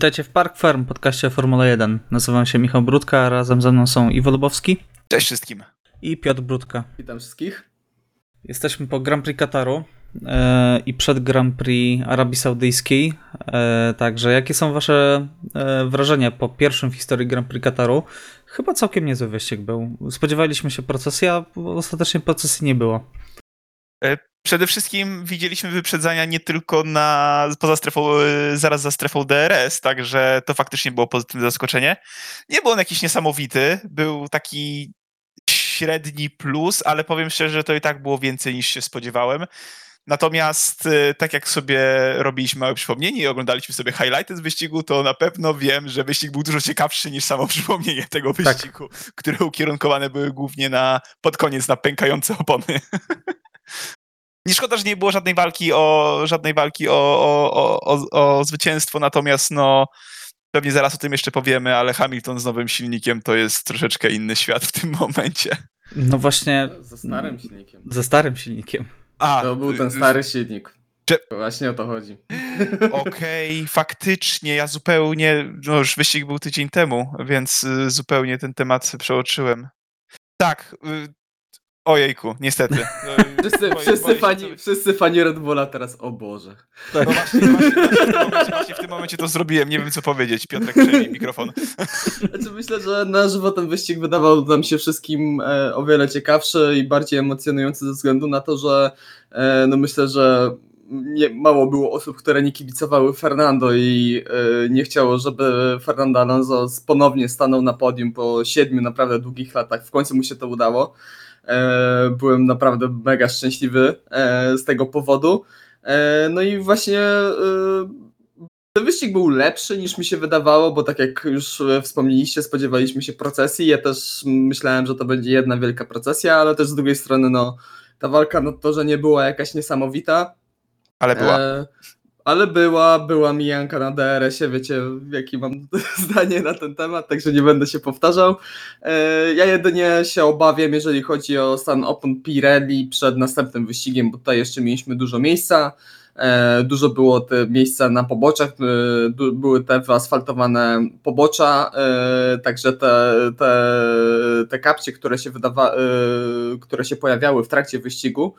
Witajcie w Park Farm, podcaście Formula 1. Nazywam się Michał Brudka, a razem ze mną są Iwo Lubowski Cześć wszystkim. i Piotr Brudka. Witam wszystkich. Jesteśmy po Grand Prix Kataru e, i przed Grand Prix Arabii Saudyjskiej. E, także jakie są wasze e, wrażenia po pierwszym w historii Grand Prix Kataru? Chyba całkiem niezły wyścig był. Spodziewaliśmy się procesji, a ostatecznie procesji nie było. Przede wszystkim widzieliśmy wyprzedzania nie tylko na, poza strefą, y, zaraz za strefą DRS, także to faktycznie było pozytywne zaskoczenie. Nie był on jakiś niesamowity, był taki średni plus, ale powiem szczerze, że to i tak było więcej niż się spodziewałem. Natomiast y, tak jak sobie robiliśmy małe przypomnienie i oglądaliśmy sobie highlighty z wyścigu, to na pewno wiem, że wyścig był dużo ciekawszy niż samo przypomnienie tego Tak. wyścigu, które ukierunkowane były głównie na pod koniec na pękające opony. Nie szkoda, że nie było żadnej walki o żadnej walki o, o, o, o, o zwycięstwo, natomiast no pewnie zaraz o tym jeszcze powiemy, ale Hamilton z nowym silnikiem to jest troszeczkę inny świat w tym momencie. No właśnie Ze starym silnikiem. ze starym silnikiem. A, To był ten y, stary silnik. Czy- Właśnie o to chodzi. Okej, faktycznie, ja zupełnie, no już wyścig był tydzień temu, więc y, zupełnie ten temat przeoczyłem. Tak, y, ojejku, niestety. No, Wszyscy, boję- wszyscy, boję się fani, sobie- wszyscy fani Red Bulla teraz, o Boże. No właśnie, właśnie, właśnie, w tym momencie, właśnie w tym momencie to zrobiłem, nie wiem co powiedzieć. Piotrek, przejmij mikrofon. Znaczy myślę, że na żywo ten wyścig wydawał nam się wszystkim e, o wiele ciekawszy i bardziej emocjonujący ze względu na to, że e, no myślę, że nie, mało było osób, które nie kibicowały Fernando i e, nie chciało, żeby Fernando Alonso ponownie stanął na podium po siedmiu naprawdę długich latach. W końcu mu się to udało. E, byłem naprawdę mega szczęśliwy e, z tego powodu. E, no i właśnie ten wyścig był lepszy niż mi się wydawało, bo tak jak już wspomnieliście, spodziewaliśmy się procesji. Ja też myślałem, że to będzie jedna wielka procesja, ale też z drugiej strony, no, ta walka na torze nie była jakaś niesamowita. Ale była. E, ale była, była mijanka na DRS-ie, wiecie, jakie mam zdanie na ten temat, także nie będę się powtarzał. E, ja jedynie się obawiam, jeżeli chodzi o stan opon Pirelli przed następnym wyścigiem, bo tutaj jeszcze mieliśmy dużo miejsca. E, Dużo było te miejsca na poboczach, e, były te wyasfaltowane pobocza, także te, te, te kapcie, które się, wydawa, które się pojawiały w trakcie wyścigu,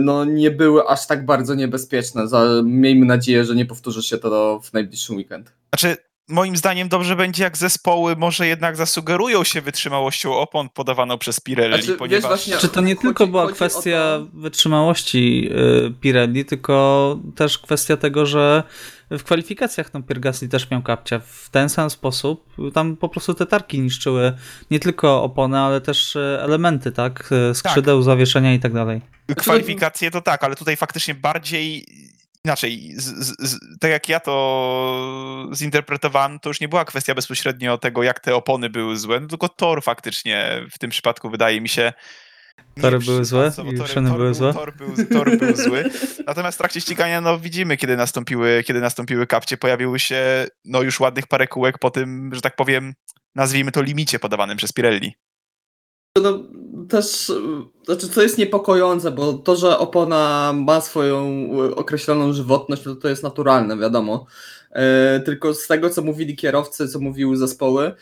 no nie były aż tak bardzo niebezpieczne. Miejmy nadzieję, że nie powtórzy się to w najbliższy weekend. Znaczy, moim zdaniem dobrze będzie, jak zespoły może jednak zasugerują się wytrzymałością opon podawaną przez Pirelli, Znaczy, wiesz, ponieważ... właśnie- Czy to nie Chodzi- tylko była kwestia to- wytrzymałości y, Pirelli, tylko też kwestia tego, że w kwalifikacjach no, Pierre Gasly też miał kapcia. W ten sam sposób tam po prostu te tarki niszczyły nie tylko opony, ale też y, elementy, tak? Y, Skrzydeł, zawieszenia i tak dalej. Kwalifikacje to tak, ale tutaj faktycznie bardziej inaczej. Z, z, z, tak jak ja to zinterpretowałem, to już nie była kwestia bezpośrednio tego, jak te opony były złe, no tylko tor faktycznie w tym przypadku wydaje mi się. Nie Tory były złe przypasowo. i Tory- tor były był- złe? Tor był, tor był zły. Natomiast w trakcie ścigania no, widzimy, kiedy nastąpiły, kiedy nastąpiły kapcie, pojawiły się no, już ładnych parę kółek po tym, że tak powiem, nazwijmy to limicie podawanym przez Pirelli. No, też, znaczy, co jest niepokojące, bo to, że opona ma swoją y, określoną żywotność, no to, to jest naturalne, wiadomo. E, tylko z tego, co mówili kierowcy, co mówiły zespoły, e,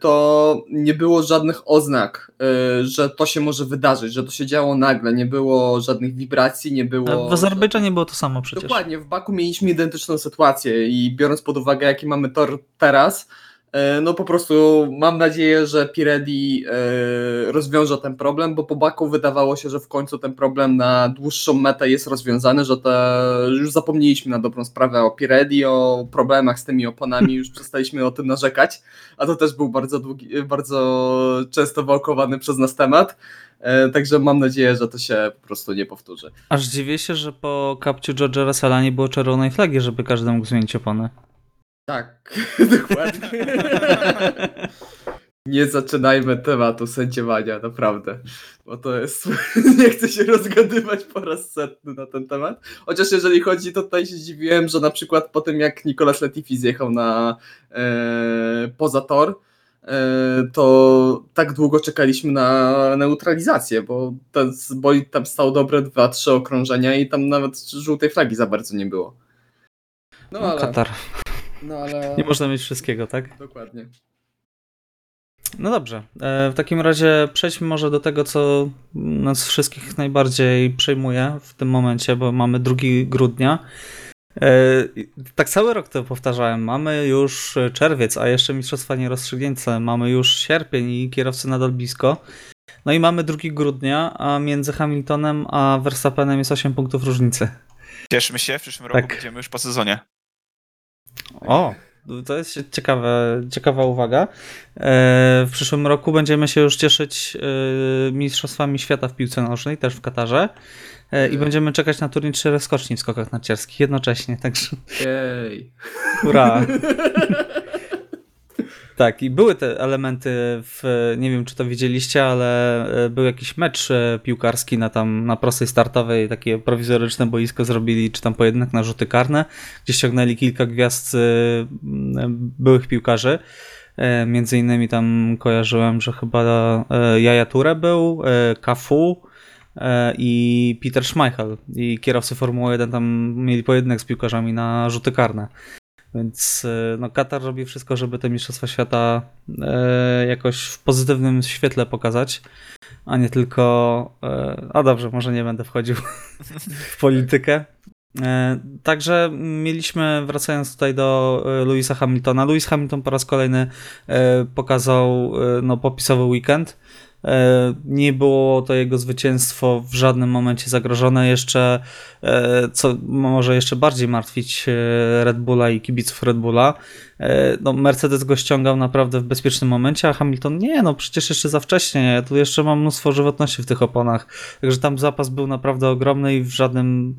to nie było żadnych oznak, e, że to się może wydarzyć, że to się działo nagle. Nie było żadnych wibracji, nie było. W Azerbejdżanie było to samo przecież. Dokładnie, w Baku mieliśmy identyczną sytuację i biorąc pod uwagę, jaki mamy tor teraz, e, no po prostu mam nadzieję, że Pirelli e, rozwiąże ten problem, bo po Baku wydawało się, że w końcu ten problem na dłuższą metę jest rozwiązany, że te, już zapomnieliśmy na dobrą sprawę o Pirelli, o problemach z tymi oponami, już przestaliśmy o tym narzekać, a to też był bardzo długi, bardzo często wałkowany przez nas temat. E, Także mam nadzieję, że to się po prostu nie powtórzy. Aż dziwię się, że po kapciu George'a Russella nie było czerwonej flagi, żeby każdy mógł zmienić opony. Tak, dokładnie. Nie zaczynajmy tematu sędziowania, naprawdę. Bo to jest. Nie chcę się rozgadywać po raz setny na ten temat. Chociaż jeżeli chodzi, to tutaj się zdziwiłem, że na przykład po tym jak Nicolas Latifi zjechał na e, poza tor, e, to tak długo czekaliśmy na neutralizację, bo ten bolid tam stał dobre 2-3 okrążenia i tam nawet żółtej flagi za bardzo nie było. No No, ale. Katar. No ale... Nie można mieć wszystkiego, tak? Dokładnie. No dobrze. E, W takim razie przejdźmy może do tego, co nas wszystkich najbardziej przejmuje w tym momencie, bo mamy 2 grudnia. E, Tak cały rok to powtarzałem. Mamy już czerwiec, a jeszcze mistrzostwa nierozstrzygnięte. Mamy już sierpień i kierowcy nadal blisko. No i mamy 2 grudnia, a między Hamiltonem a Verstappenem jest 8 punktów różnicy. Cieszmy się, w przyszłym roku Tak. będziemy już po sezonie. O, to jest ciekawe, ciekawa uwaga. E, W przyszłym roku będziemy się już cieszyć e, Mistrzostwami Świata w piłce nożnej, też w Katarze. E, I będziemy czekać na turniej czterech skoczni w skokach narciarskich jednocześnie, także Jej. hurra. Tak, i były te elementy w, nie wiem czy to widzieliście, ale e, był jakiś mecz e, piłkarski na tam, na prostej startowej, takie prowizoryczne boisko zrobili, czy tam pojedynek na rzuty karne, gdzie ściągnęli kilka gwiazd e, byłych piłkarzy. Między innymi tam kojarzyłem, że chyba Jaja Ture był, Cafu e, i Peter Schmeichel. I kierowcy Formuły 1 tam mieli pojedynek z piłkarzami na rzuty karne. Więc e, no, Katar robi wszystko, żeby te Mistrzostwa Świata e, jakoś w pozytywnym świetle pokazać, a nie tylko. E, a dobrze, może nie będę wchodził w politykę. E, także mieliśmy, wracając tutaj do e, Louisa Hamiltona, Louis Hamilton po raz kolejny e, pokazał no, popisowy weekend. E, Nie było to jego zwycięstwo w żadnym momencie zagrożone. Jeszcze, e, co może jeszcze bardziej martwić e, Red Bulla i kibiców Red Bulla, no Mercedes go ściągał naprawdę w bezpiecznym momencie, a Hamilton nie, no przecież jeszcze za wcześnie, ja tu jeszcze mam mnóstwo żywotności w tych oponach. Także tam zapas był naprawdę ogromny i w żadnym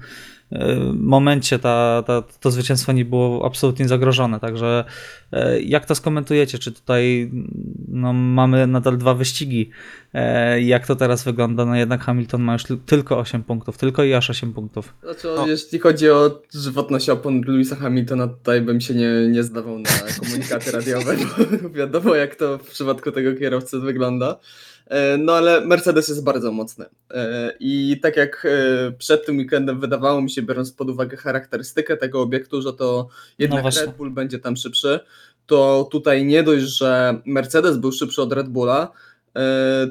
momencie ta, ta, to zwycięstwo nie było absolutnie zagrożone. Także e, jak to skomentujecie? Czy tutaj no, mamy nadal dwa wyścigi? E, Jak to teraz wygląda? No jednak Hamilton ma już tyl- tylko 8 punktów, tylko i aż 8 punktów. Znaczy, No. jeśli chodzi o żywotność opon Louisa Hamiltona, tutaj bym się nie, nie zdawał na komunikaty radiowe, bo wiadomo jak to w przypadku tego kierowcy wygląda. E, No ale Mercedes jest bardzo mocny. E, I tak jak e, przed tym weekendem wydawało mi się, biorąc pod uwagę charakterystykę tego obiektu, że to jednak właśnie. Red Bull będzie tam szybszy, to tutaj nie dość, że Mercedes był szybszy od Red Bulla,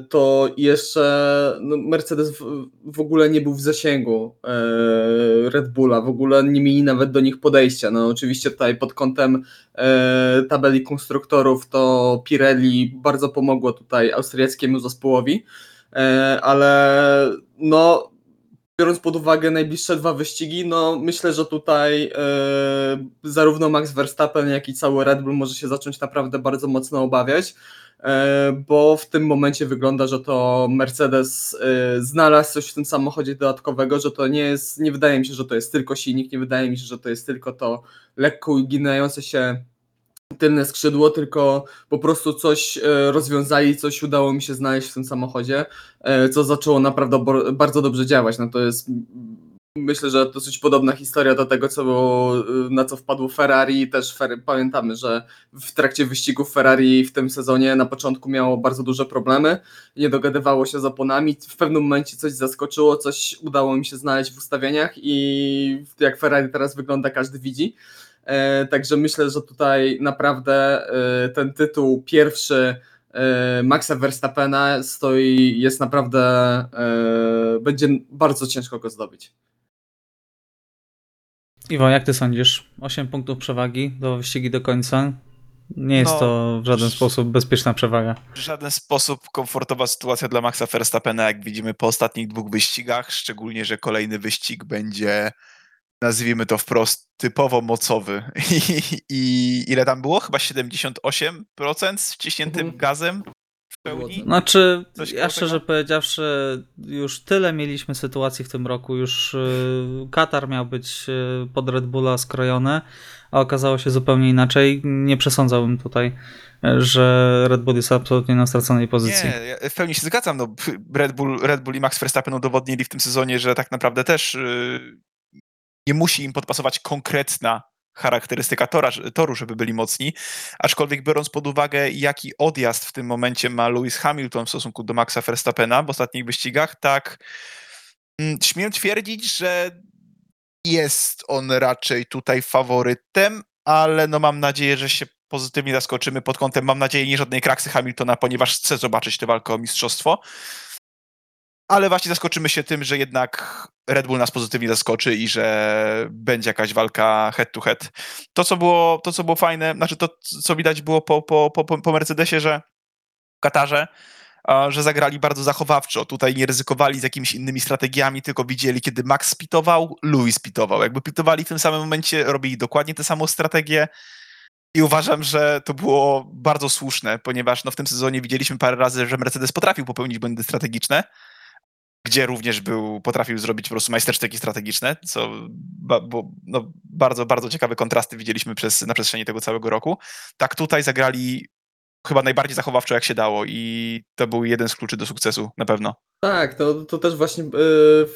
to jeszcze no, Mercedes w, w ogóle nie był w zasięgu e, Red Bulla, w ogóle nie mieli nawet do nich podejścia. No oczywiście tutaj pod kątem e, tabeli konstruktorów to Pirelli bardzo pomogło tutaj austriackiemu zespołowi, e, ale no biorąc pod uwagę najbliższe dwa wyścigi, no myślę, że tutaj e, zarówno Max Verstappen, jak i cały Red Bull może się zacząć naprawdę bardzo mocno obawiać, e, bo w tym momencie wygląda, że to Mercedes e, znalazł coś w tym samochodzie dodatkowego, że to nie jest, nie wydaje mi się, że to jest tylko silnik, nie wydaje mi się, że to jest tylko to lekko uginające się tylne skrzydło, tylko po prostu coś e, rozwiązali, coś udało mi się znaleźć w tym samochodzie, e, co zaczęło naprawdę bardzo dobrze działać. No to jest myślę, że dosyć podobna historia do tego, co było, na co wpadło Ferrari. Też pamiętamy, że w trakcie wyścigów Ferrari w tym sezonie na początku miało bardzo duże problemy, nie dogadywało się z oponami. W pewnym momencie coś zaskoczyło, coś udało mi się znaleźć w ustawieniach i jak Ferrari teraz wygląda, każdy widzi. E, Także myślę, że tutaj naprawdę e, ten tytuł pierwszy e, Maxa Verstappena stoi, jest naprawdę, będzie bardzo ciężko go zdobyć. Iwo, jak ty sądzisz? 8 punktów przewagi do wyścigi do końca. Nie jest No, to w żaden sposób bezpieczna przewaga. W żaden sposób komfortowa sytuacja dla Maxa Verstappena, jak widzimy po ostatnich dwóch wyścigach, szczególnie, że kolejny wyścig będzie, nazwijmy to wprost, typowo mocowy. I, i ile tam było? Chyba 78% z wciśniętym Mhm. gazem pełni? Znaczy, Coś ja szczerze tego? powiedziawszy, już tyle mieliśmy sytuacji w tym roku. Już y, Katar miał być y, pod Red Bulla skrojony, a okazało się zupełnie inaczej. Nie przesądzałbym tutaj, y, że Red Bull jest absolutnie na straconej pozycji. Nie, ja w pełni się zgadzam. No, Red, Bull, Red Bull i Max Verstappen udowodnili w tym sezonie, że tak naprawdę też yy, nie musi im podpasować konkretna charakterystyka tora, toru, żeby byli mocni. Aczkolwiek biorąc pod uwagę, jaki odjazd w tym momencie ma Lewis Hamilton w stosunku do Maxa Verstappena w ostatnich wyścigach, tak mm, śmiem twierdzić, że jest on raczej tutaj faworytem, ale no mam nadzieję, że się pozytywnie zaskoczymy pod kątem, mam nadzieję, nie żadnej kraksy Hamiltona, ponieważ chcę zobaczyć tę walkę o mistrzostwo. Ale właśnie zaskoczymy się tym, że jednak Red Bull nas pozytywnie zaskoczy i że będzie jakaś walka head to head. To, co było, to, co było fajne, znaczy to, co widać było po, po, po, po Mercedesie, że w Katarze, że zagrali bardzo zachowawczo. Tutaj nie ryzykowali z jakimiś innymi strategiami, tylko widzieli, kiedy Max spitował, Louis spitował. Jakby pitowali w tym samym momencie, robili dokładnie tę samą strategię. I uważam, że to było bardzo słuszne, ponieważ no, w tym sezonie widzieliśmy parę razy, że Mercedes potrafił popełnić błędy strategiczne, gdzie również był, potrafił zrobić po prostu majstersztyki strategiczne, co ba, bo, no, bardzo, bardzo ciekawe kontrasty widzieliśmy przez, na przestrzeni tego całego roku. Tak tutaj zagrali chyba najbardziej zachowawczo jak się dało i to był jeden z kluczy do sukcesu, na pewno. Tak, to, to też właśnie y,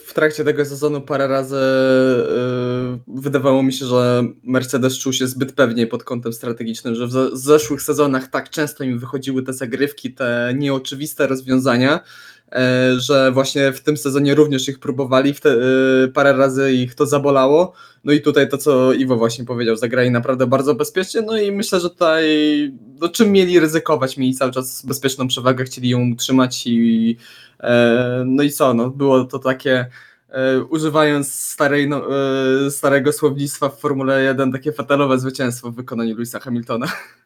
w trakcie tego sezonu parę razy y, wydawało mi się, że Mercedes czuł się zbyt pewnie pod kątem strategicznym, że w zeszłych sezonach tak często im wychodziły te zagrywki, te nieoczywiste rozwiązania, że właśnie w tym sezonie również ich próbowali, y, parę razy ich to zabolało. No i tutaj to, co Iwo właśnie powiedział, zagrali naprawdę bardzo bezpiecznie, no i myślę, że tutaj, no czym mieli ryzykować, mieli cały czas bezpieczną przewagę, chcieli ją utrzymać i e, no i co, no było to takie, e, używając starej, no, e, starego słownictwa w Formule 1, takie fatalowe zwycięstwo w wykonaniu Louisa Hamiltona.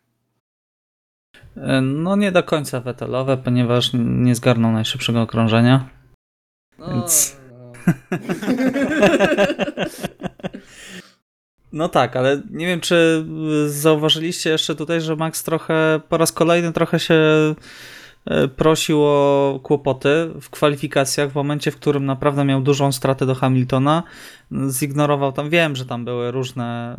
E, No nie do końca wetelowe, ponieważ nie zgarnął najszybszego okrążenia. Więc- No tak, ale nie wiem, czy zauważyliście jeszcze tutaj, że Max trochę po raz kolejny trochę się prosił o kłopoty w kwalifikacjach w momencie, w którym naprawdę miał dużą stratę do Hamiltona. Zignorował tam, wiem, że tam były różne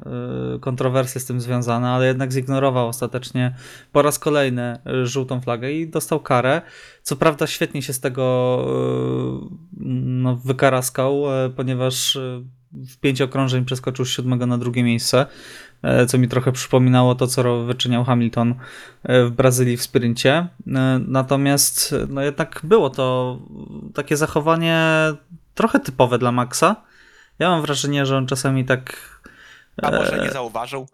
e, kontrowersje z tym związane, ale jednak zignorował ostatecznie po raz kolejny e, żółtą flagę i dostał karę. Co prawda świetnie się z tego e, no, wykaraskał, e, ponieważ e, w pięć okrążeń przeskoczył z siódmego na drugie miejsce, e, co mi trochę przypominało to, co wyczyniał Hamilton e, w Brazylii w sprincie. E, Natomiast e, no jednak było to takie zachowanie trochę typowe dla Maxa. Ja mam wrażenie, że on czasami tak A może e, nie zauważył?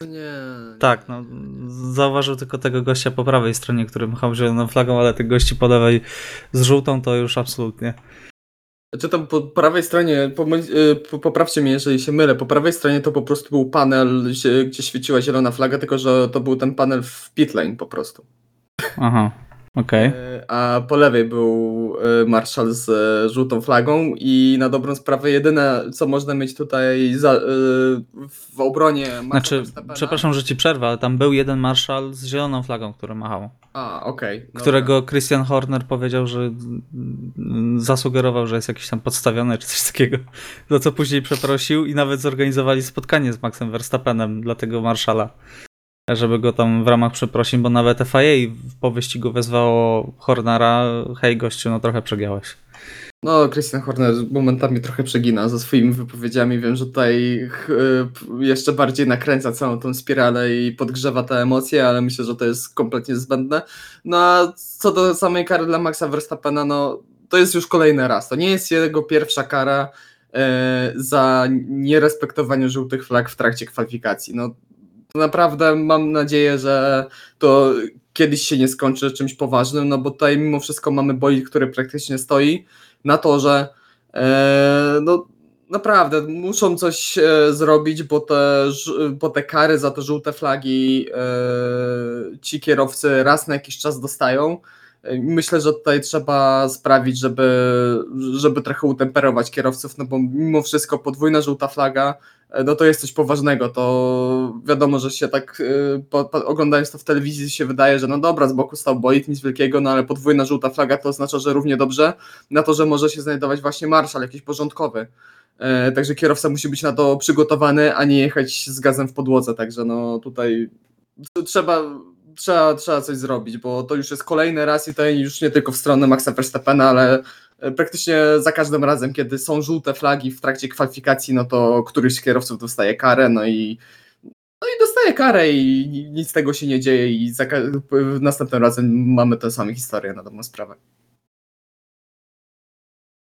Nie. tak, no, zauważył tylko tego gościa po prawej stronie, który machał zieloną flagą, ale tych gości po lewej z żółtą to już absolutnie. Czy tam po prawej stronie, pomyl- y, po- poprawcie mnie, jeżeli się mylę, po prawej stronie to po prostu był panel, gdzie świeciła zielona flaga, tylko że to był ten panel w pit lane po prostu. Aha, okej. Y, A po lewej był y, Marshall z y, żółtą flagą i na dobrą sprawę jedyne, co można mieć tutaj za, y, w obronie Maxa Znaczy, Verstappena- przepraszam, że ci przerwę, ale tam był jeden marszal z zieloną flagą, który machał. A, okej. dobra. Którego Christian Horner powiedział, że mm, zasugerował, że jest jakiś tam podstawiony czy coś takiego. Za co później przeprosił i nawet zorganizowali spotkanie z Maxem Verstappenem dla tego marszala. Żeby go tam w ramach przeprosin, bo nawet FIA po wyścigu wezwało Hornera, hej gościu, no trochę przegiałeś. No, Christian Horner momentami trochę przegina ze swoimi wypowiedziami. Wiem, że tutaj p- jeszcze bardziej nakręca całą tą spiralę i podgrzewa te emocje, ale myślę, że to jest kompletnie zbędne. No a co do samej kary dla Maxa Verstappena, no to jest już kolejny raz. To nie jest jego pierwsza kara e, za nierespektowanie żółtych flag w trakcie kwalifikacji. No naprawdę mam nadzieję, że to kiedyś się nie skończy czymś poważnym, no bo tutaj mimo wszystko mamy bolid, który praktycznie stoi na torze. E, no naprawdę muszą coś e, zrobić, bo te, bo te kary za te żółte flagi e, ci kierowcy raz na jakiś czas dostają. Myślę, że tutaj trzeba sprawić, żeby, żeby trochę utemperować kierowców, no bo mimo wszystko podwójna żółta flaga, e, no to jest coś poważnego. To wiadomo, że się tak e, po, po, oglądając to w telewizji się wydaje, że no dobra, z boku stał bolid, nic wielkiego, no ale podwójna żółta flaga to oznacza, że równie dobrze na to, że może się znajdować właśnie marszal jakiś porządkowy. E, Także kierowca musi być na to przygotowany, a nie jechać z gazem w podłodze. Także no tutaj trzeba, trzeba, trzeba coś zrobić, bo to już jest kolejny raz i to już nie tylko w stronę Maxa Verstappena, ale e, praktycznie za każdym razem, kiedy są żółte flagi w trakcie kwalifikacji, no to któryś z kierowców dostaje karę, no i no i dostaje karę i nic z tego się nie dzieje i za, następnym razem mamy tę samą historię na dobrą sprawę.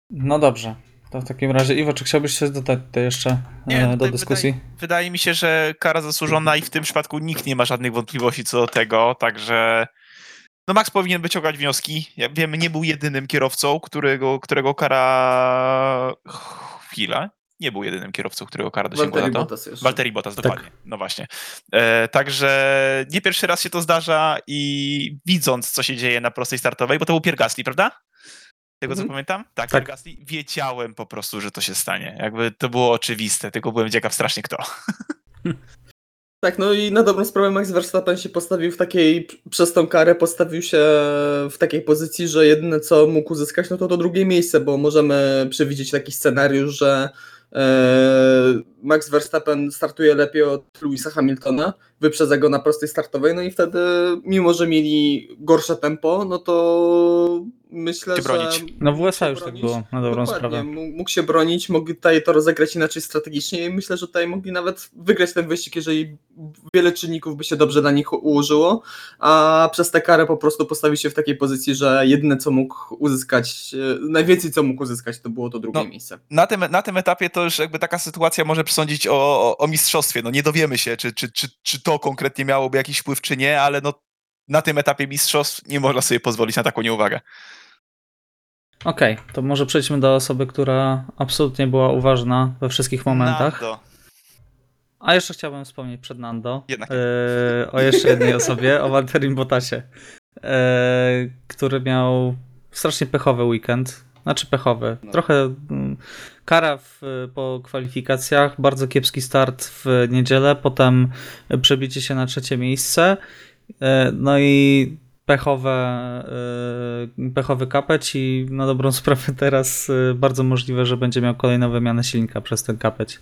No dobrze. To w takim razie, Iwo, czy chciałbyś się dodać jeszcze Nie, e, do dyskusji? Wydaje mi się, że kara zasłużona i w tym przypadku nikt nie ma żadnych wątpliwości co do tego, także no Max powinien wyciągać wnioski. Ja wiem, nie był jedynym kierowcą, którego, którego kara... Chwila. Nie był jedynym kierowcą, którego kara dosięgła Walteri na to. Bottas jeszcze. Walteri Bottas, Tak. dokładnie. No właśnie. E, także nie pierwszy raz się to zdarza i widząc, co się dzieje na prostej startowej, bo to był Pierre Gasly, prawda? Tego co Mhm. pamiętam? Tak, Tak. Gasly. Wiedziałem po prostu, że to się stanie. Jakby to było oczywiste, tylko byłem ciekaw strasznie kto. Tak, no i na dobrą sprawę Max Verstappen się postawił w takiej, przez tą karę postawił się w takiej pozycji, że jedyne co mógł uzyskać, no to to drugie miejsce, bo możemy przewidzieć taki scenariusz, że e, Max Verstappen startuje lepiej od Louisa Hamiltona, wyprzedza go na prostej startowej, no i wtedy, mimo że mieli gorsze tempo, no to myślę, Się że... bronić. No w USA już tak bronić. było, na dobrą Dokładnie, sprawę. mógł mógł się bronić, mogli tutaj to rozegrać inaczej strategicznie i myślę, że tutaj mogli nawet wygrać ten wyścig, jeżeli wiele czynników by się dobrze dla nich ułożyło, a przez tę karę po prostu postawić się w takiej pozycji, że jedyne co mógł uzyskać, e, najwięcej co mógł uzyskać to było to drugie No, miejsce. Na tym, na tym etapie to już jakby taka sytuacja może przesądzić o, o, o mistrzostwie. No nie dowiemy się, czy, czy, czy, czy to konkretnie miałoby jakiś wpływ, czy nie, ale no na tym etapie mistrzostw nie można sobie pozwolić na taką nieuwagę. Okej, to może przejdźmy do osoby, która absolutnie była uważna we wszystkich momentach. Nando. A jeszcze chciałbym wspomnieć przed Nando Jednak. e, o jeszcze jednej osobie, o Walterim Botasie, e, który miał strasznie pechowy weekend. Znaczy pechowy. No. Trochę mm, kara w, po kwalifikacjach, bardzo kiepski start w niedzielę, potem przebicie się na trzecie miejsce. E, no i pechowe, e, pechowy kapeć i na dobrą sprawę teraz e, bardzo możliwe, że będzie miał kolejną wymianę silnika przez ten kapeć.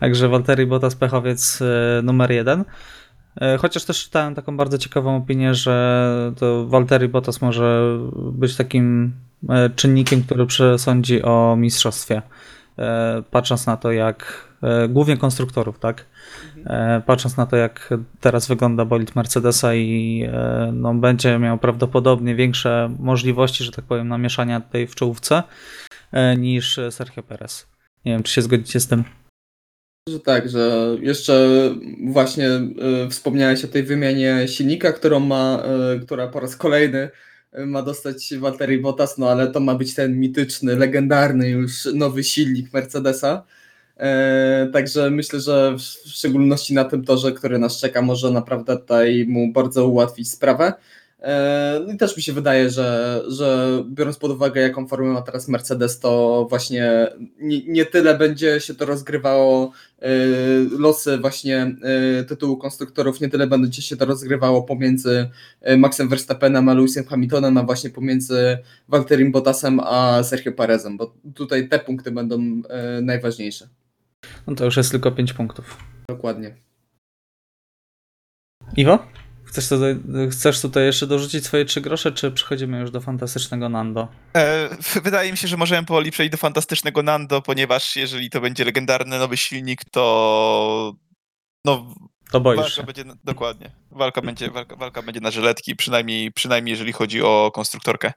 Także Walteri Bottas pechowiec numer jeden. Chociaż też czytałem taką bardzo ciekawą opinię, że to Walteri Bottas może być takim czynnikiem, który przesądzi o mistrzostwie. Patrząc na to, jak głównie konstruktorów, tak? E, Patrząc na to, jak teraz wygląda bolid Mercedesa i e, no, będzie miał prawdopodobnie większe możliwości, że tak powiem, namieszania tutaj w czołówce e, niż Sergio Perez. Nie wiem, czy się zgodzicie z tym. Że tak, że jeszcze właśnie wspomniałeś o tej wymianie silnika, którą ma, która po raz kolejny ma dostać Valtteri Bottas, no ale to ma być ten mityczny, legendarny już nowy silnik Mercedesa. E, także myślę, że w szczególności na tym torze, który nas czeka, może naprawdę tutaj mu bardzo ułatwić sprawę. E, No i też mi się wydaje, że, że biorąc pod uwagę, jaką formę ma teraz Mercedes, to właśnie nie, nie tyle będzie się to rozgrywało e, losy właśnie tytułu konstruktorów, nie tyle będzie się to rozgrywało pomiędzy Maxem Verstappenem a Lewisem Hamiltonem, a właśnie pomiędzy Valtterim Bottasem a Sergio Perezem, bo tutaj te punkty będą najważniejsze. No to już jest tylko 5 punktów. Dokładnie. Iwo? Chcesz tutaj, chcesz tutaj jeszcze dorzucić swoje trzy grosze, czy przechodzimy już do fantastycznego Nando? E, wydaje mi się, że możemy powoli przejść do fantastycznego Nando, ponieważ jeżeli to będzie legendarny nowy silnik, to no, To boisz walka się. będzie, dokładnie, walka będzie, walka, walka będzie na żyletki, przynajmniej, przynajmniej jeżeli chodzi o konstruktorkę.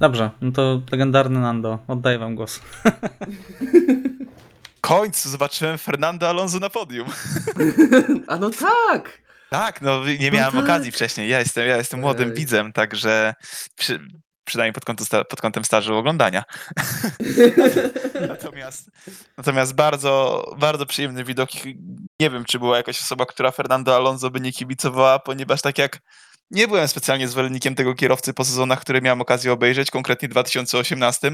Dobrze, no to legendarny Nando. Oddaję wam głos. W końcu zobaczyłem Fernando Alonso na podium. A no tak! Tak, no nie No miałem tak. okazji wcześniej. Ja jestem, ja jestem młodym Ej. widzem, także przy, przynajmniej pod kątem, sta- pod kątem stażu oglądania. Natomiast, natomiast bardzo, bardzo przyjemny widok. Nie wiem, czy była jakaś osoba, która Fernando Alonso by nie kibicowała, ponieważ tak jak nie byłem specjalnie zwolennikiem tego kierowcy po sezonach, które miałem okazję obejrzeć, konkretnie 2018.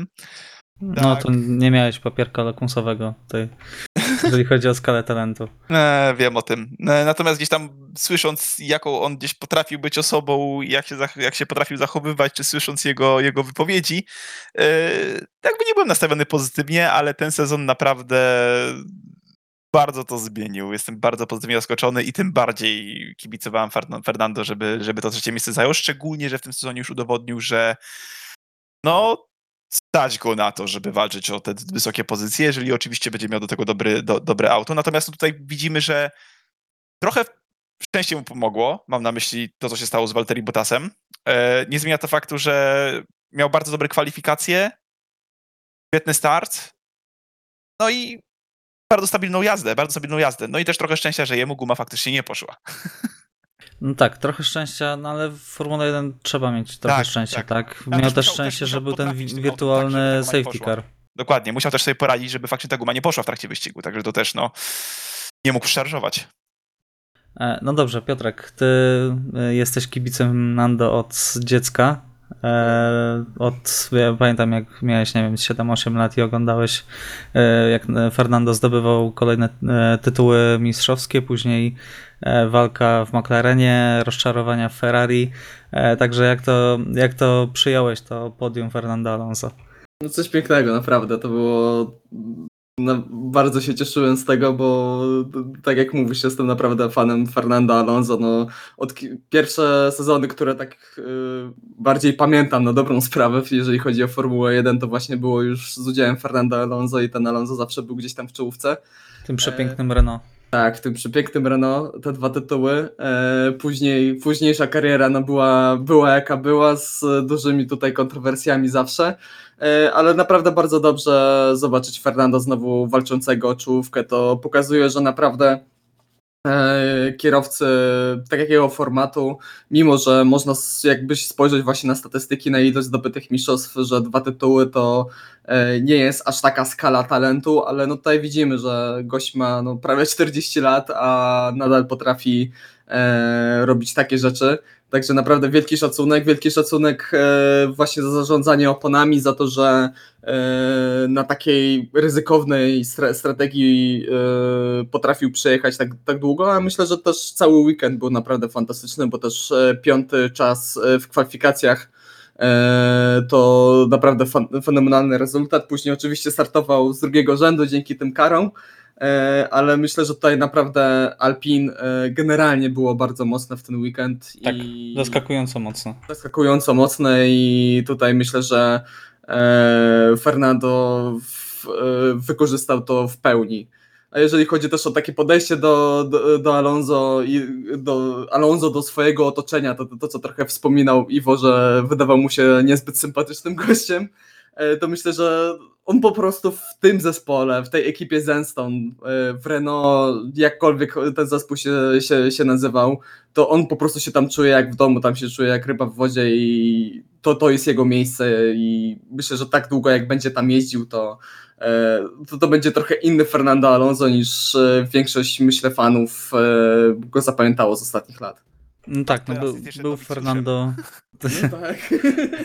No Tak. to nie miałeś papierka lakunsowego tutaj, jeżeli chodzi o skalę talentu. E, wiem o tym. E, natomiast gdzieś tam słysząc, jaką on gdzieś potrafił być osobą, jak się, jak się potrafił zachowywać, czy słysząc jego, jego wypowiedzi, e, jakby nie byłem nastawiony pozytywnie, ale ten sezon naprawdę bardzo to zmienił. Jestem bardzo pozytywnie zaskoczony i tym bardziej kibicowałem Fer- Fernando, żeby, żeby to trzecie miejsce zajął, szczególnie, że w tym sezonie już udowodnił, że no stać go na to, żeby walczyć o te wysokie pozycje, jeżeli oczywiście będzie miał do tego dobry, do, dobre auto. Natomiast tutaj widzimy, że trochę szczęście mu pomogło. Mam na myśli to, co się stało z Walteri Bottasem. E, nie zmienia to faktu, że miał bardzo dobre kwalifikacje. Świetny start. No i bardzo stabilną jazdę, bardzo stabilną jazdę. No i też trochę szczęścia, że jemu guma faktycznie nie poszła. No tak, trochę szczęścia, no ale w Formule 1 trzeba mieć trochę Tak, szczęścia, tak. tak? Miał też też musiał- szczęście, też że był ten tak, żeby wirtualny ta guma nie safety car. Dokładnie, musiał też sobie poradzić, żeby faktycznie ta guma nie poszła w trakcie wyścigu, także to też, no, nie mógł szarżować. E, No dobrze, Piotrek, ty e, jesteś kibicem Nando od dziecka. E, Od, ja pamiętam jak miałeś, nie wiem, 7-8 lat i oglądałeś e, jak Fernando zdobywał kolejne e, tytuły mistrzowskie, później e, walka w McLarenie, rozczarowania w Ferrari. E, Także jak to, jak to przyjąłeś to podium Fernando Alonso? No coś pięknego, naprawdę. To było. No, bardzo się cieszyłem z tego, bo tak jak mówisz, jestem naprawdę fanem Fernanda Alonso. No, od pierwsze sezony, które tak y, bardziej pamiętam na dobrą sprawę, jeżeli chodzi o Formułę 1, to właśnie było już z udziałem Fernanda Alonso i ten Alonso zawsze był gdzieś tam w czołówce. Tym przepięknym Renault. Tak, w tym przepięknym Renault, te dwa tytuły. E, później, późniejsza kariera no, była, była jaka była, z dużymi tutaj kontrowersjami zawsze, e, ale naprawdę bardzo dobrze zobaczyć Fernando znowu walczącego o czołówkę. To pokazuje, że naprawdę kierowcy takiego formatu, mimo że można jakbyś spojrzeć właśnie na statystyki, na ilość zdobytych mistrzostw, że dwa tytuły to e, nie jest aż taka skala talentu, ale no tutaj widzimy, że gość ma no prawie 40 lat, a nadal potrafi e, robić takie rzeczy. Także naprawdę wielki szacunek, wielki szacunek e, właśnie za zarządzanie oponami, za to, że e, na takiej ryzykownej stra- strategii e, potrafił przejechać tak, tak długo, a myślę, że też cały weekend był naprawdę fantastyczny, bo też piąty czas w kwalifikacjach to naprawdę fenomenalny rezultat. Później oczywiście startował z drugiego rzędu dzięki tym karom, ale myślę, że tutaj naprawdę Alpin e, generalnie było bardzo mocne w ten weekend Tak, i Zaskakująco mocno. zaskakująco mocne i tutaj myślę, że e, Fernando e, wykorzystał to w pełni. A jeżeli chodzi też o takie podejście do, do, do Alonso i do Alonso do swojego otoczenia, to, to, to co trochę wspominał Iwo, że wydawał mu się niezbyt sympatycznym gościem, e, to myślę, że on po prostu w tym zespole, w tej ekipie Zenstone, e, w Renault, jakkolwiek ten zespół się, się, się nazywał, to on po prostu się tam czuje jak w domu, tam się czuje jak ryba w wodzie i to, to jest jego miejsce i myślę, że tak długo jak będzie tam jeździł, to e, to, to będzie trochę inny Fernando Alonso niż e, większość, myślę, fanów go zapamiętało z ostatnich lat. No tak, no był, był Fernando. No tak.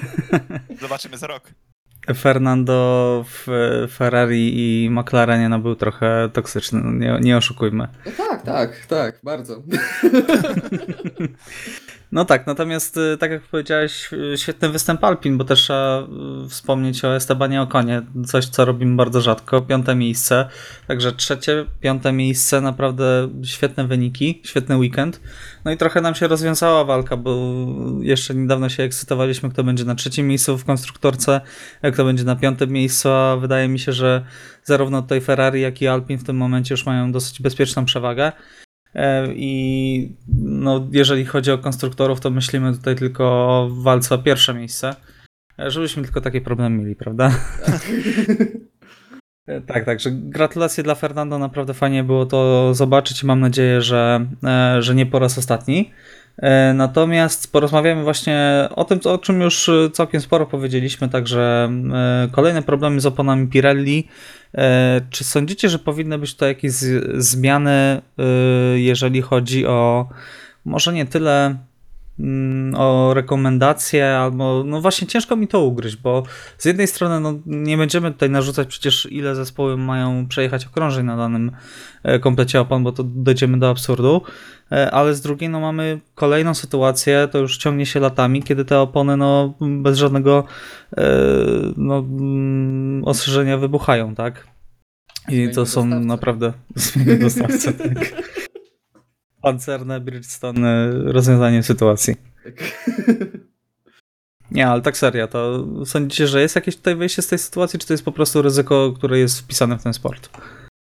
Zobaczymy za rok. Fernando w Ferrari i McLarenie no, był trochę toksyczny, no, nie, nie oszukujmy. Tak, tak, tak, bardzo. No tak, natomiast y, tak jak powiedziałeś, y, świetny występ Alpin, bo też trzeba y, wspomnieć o Estebanie Okonie, coś co robimy bardzo rzadko, piąte miejsce, także trzecie, piąte miejsce, naprawdę świetne wyniki, świetny weekend. No i trochę nam się rozwiązała walka, bo jeszcze niedawno się ekscytowaliśmy, kto będzie na trzecim miejscu w konstruktorce, kto będzie na piątym miejscu, a wydaje mi się, że zarówno tutaj Ferrari, jak i Alpin w tym momencie już mają dosyć bezpieczną przewagę. E, I no, jeżeli chodzi o konstruktorów, to myślimy tutaj tylko o walce o pierwsze miejsce. E, Żebyśmy tylko takie problemy mieli, prawda? Tak, także gratulacje dla Fernando, naprawdę fajnie było to zobaczyć i mam nadzieję, że, e, że nie po raz ostatni. E, Natomiast porozmawiamy właśnie o tym, o czym już e, całkiem sporo powiedzieliśmy, także e, kolejne problemy z oponami Pirelli. E, Czy sądzicie, że powinny być tutaj jakieś zmiany, e, jeżeli chodzi o może nie tyle o rekomendacje, albo no właśnie ciężko mi to ugryźć, bo z jednej strony no, nie będziemy tutaj narzucać przecież ile zespoły mają przejechać okrążeń na danym e, komplecie opon, bo to dojdziemy do absurdu, E, ale z drugiej no mamy kolejną sytuację, to już ciągnie się latami, kiedy te opony no bez żadnego e, no, mm, ostrzeżenia wybuchają, tak? I to są dostawcę. naprawdę zmiany dostawcy, tak. Pancerne Bridgestone e, rozwiązanie sytuacji. Tak. Nie, ale tak serio, to sądzicie, że jest jakieś tutaj wyjście z tej sytuacji, czy to jest po prostu ryzyko, które jest wpisane w ten sport?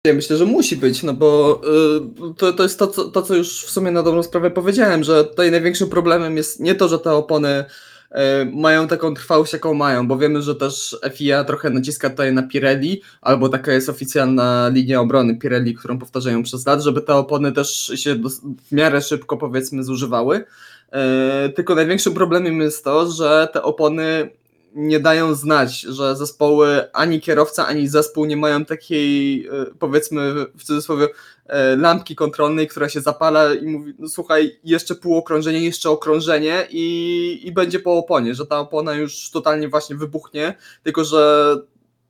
Ja myślę, że musi być, no bo y, to, to jest to co, to, co już w sumie na dobrą sprawę powiedziałem, że tutaj największym problemem jest nie to, że te opony e, mają taką trwałość, jaką mają, bo wiemy, że też FIA trochę naciska tutaj na Pirelli, albo taka jest oficjalna linia obrony Pirelli, którą powtarzają przez lat, żeby te opony też się w miarę szybko powiedzmy zużywały. E, Tylko największym problemem jest to, że te opony nie dają znać, że zespoły ani kierowca, ani zespół nie mają takiej, e, powiedzmy w cudzysłowie, e, lampki kontrolnej, która się zapala i mówi, no słuchaj, jeszcze pół okrążenia, jeszcze okrążenie i, i będzie po oponie, że ta opona już totalnie właśnie wybuchnie, tylko że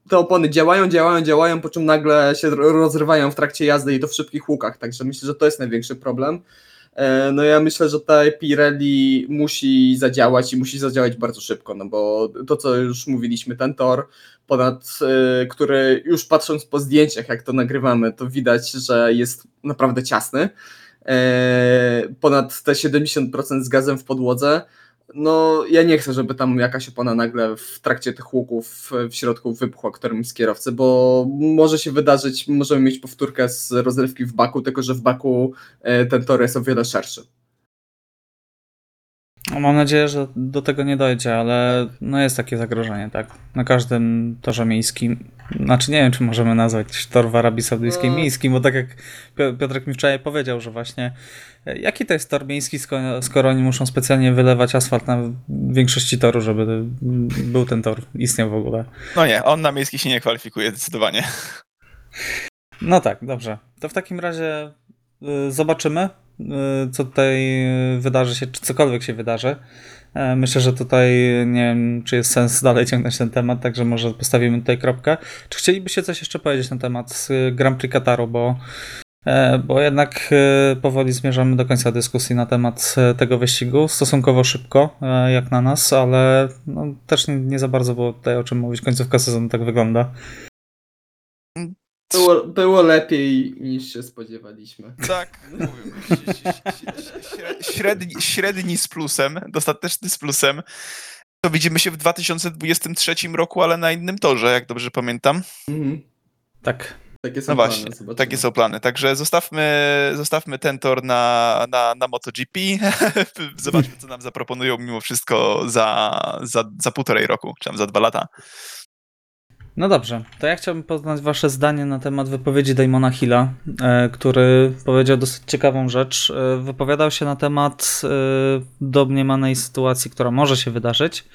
te opony działają, działają, działają, po czym nagle się rozrywają w trakcie jazdy i to w szybkich łukach, także myślę, że to jest największy problem. E, No ja myślę, że ta Pirelli musi zadziałać i musi zadziałać bardzo szybko, no bo to co już mówiliśmy, ten tor ponad, e, który już patrząc po zdjęciach, jak to nagrywamy, to widać, że jest naprawdę ciasny. E, Ponad te 70% z gazem w podłodze. No, ja nie chcę, żeby tam jakaś opona nagle w trakcie tych łuków w środku wybuchła którymś z kierowcy, bo może się wydarzyć, możemy mieć powtórkę z rozrywki w Baku, tylko że w Baku e, ten tor jest o wiele szerszy. No, Mam nadzieję, że do tego nie dojdzie, ale no jest takie zagrożenie, tak. Na każdym torze miejskim. Znaczy nie wiem, czy możemy nazwać tor w Arabii Saudyjskiej No. miejskim, bo tak jak Pio- Piotrek mi wczoraj powiedział, że właśnie e, jaki to jest tor miejski, skoro, skoro oni muszą specjalnie wylewać asfalt na większości toru, żeby był ten tor, istniał w ogóle. No nie, on na miejski się nie kwalifikuje zdecydowanie. No tak, dobrze. To w takim razie y, zobaczymy, co tutaj y, wydarzy się, czy cokolwiek się wydarzy. E, Myślę, że tutaj nie wiem, czy jest sens dalej ciągnąć ten temat, także może postawimy tutaj kropkę. Czy chcielibyście coś jeszcze powiedzieć na temat y, Grand Prix Kataru, bo, e, bo jednak y, powoli zmierzamy do końca dyskusji na temat e, tego wyścigu, stosunkowo szybko, jak na nas, ale no, też nie, nie za bardzo było tutaj o czym mówić, końcówka sezonu tak wygląda. Było, było lepiej niż się spodziewaliśmy. Tak, mówię, średni, średni z plusem, dostateczny z plusem. To widzimy się w 2023 roku, ale na innym torze, jak dobrze pamiętam. Mhm. Tak. Takie są No plany, właśnie, zobaczymy. takie są plany. Także zostawmy, zostawmy ten tor na, na, na MotoGP. Zobaczmy, co nam zaproponują mimo wszystko za, za, za półtorej roku, czy tam za dwa lata. No dobrze, to ja chciałbym poznać Wasze zdanie na temat wypowiedzi Damona Hilla, e, który powiedział dosyć ciekawą rzecz. E, Wypowiadał się na temat e, domniemanej sytuacji, która może się wydarzyć,